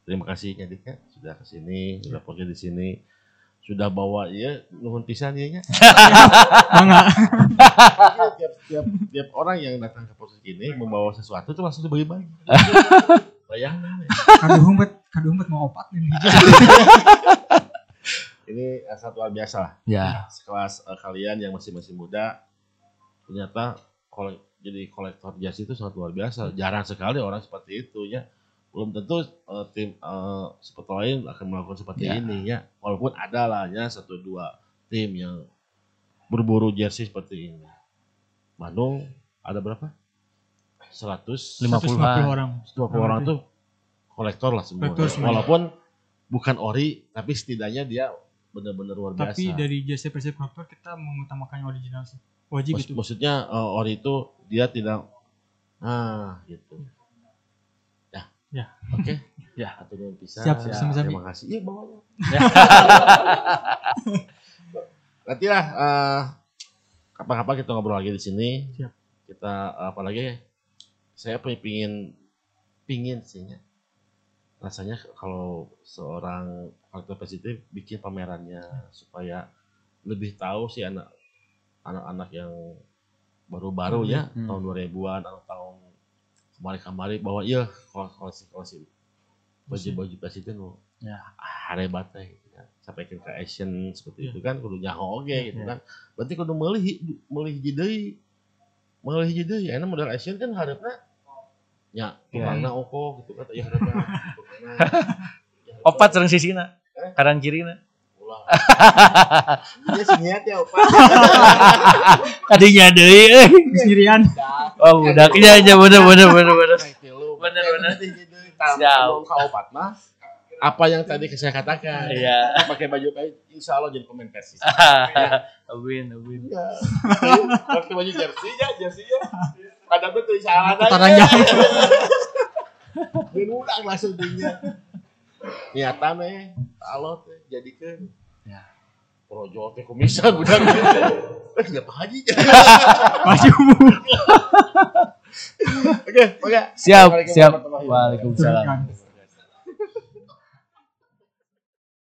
Terima kasih Nyadika sudah ke sini, sudah podcast di sini, sudah bawa ya nuhun pisan ya nya. Tiap, tiap, tiap orang yang datang ke podcast ini membawa sesuatu itu langsung dibagi-bagi. Bayangkan ya. Kado humpet, kado humpet mau opat nih. Ini eh, sangat luar biasa lah. ya Sekelas eh, kalian yang masih masih muda, ternyata kolek, jadi kolektor jas itu sangat luar biasa. Jarang sekali orang seperti itu ya. Belum tentu eh, tim eh, seperti lain akan melakukan seperti Ya. ini ya. Walaupun ada lah ya satu dua tim yang berburu jersey seperti ini. Bandung ada berapa? 100 Lima 150 puluhan. orang. 20 orang tuh kolektor lah semua. Kolektor semua. Walaupun bukan ori, tapi setidaknya dia benar-benar luar biasa. Tapi dari jersey Persib kolektor kita mengutamakan yang original sih. Wajib Maksud- gitu. Maksudnya eh, ori itu dia tidak ah gitu. Ya. Ya. Oke. Ya. Atau nuhun pisan. Siap, Ya, sami-sami. Terima kasih. Iya, bawanya. Nanti lah eh, kapan-kapan kita ngobrol lagi di sini. Siap. Kita eh, apa lagi? Saya pingin pingin sih ya. Rasanya kalau seorang kolektor positif bikin pamerannya supaya lebih tahu sih anak anak-anak yang baru-baru ya Hmm. tahun 2000-an atau tahun kemarin-kemarin bahwa iya kalau kalau si kalau si baju-baju pes itu nu Ya. hebat teh gitu kan. sampai ke Asian seperti Iya. itu kan kudu nyaho oge gitu Iya. kan berarti kudu hiji deui meulih hiji deui enak model Asian kan harapna nya Iya. tukangna oko gitu kan ya tukangna opat sering sisina kanan kirina ulah dia sih niat ya opat tadinya deui eh Sendirian. oh budaknya aja bener bener bener bener Bener, bener. Siap. Siap. Ka opat mah apa yang tadi saya katakan iya pakai baju kayak insya Allah jadi pemain Persis Awin, awin. Iya. Pakai baju jersey ya, jersey ya. Ada tuh tulisan Putaran jam. langsung dunia. Niatan eh, Allah teh jadikan. Projo teh kumisa gudang. Eh, ya Pak Haji. Masih umum. Oke, oke. Siap, siap. Waalaikumsalam.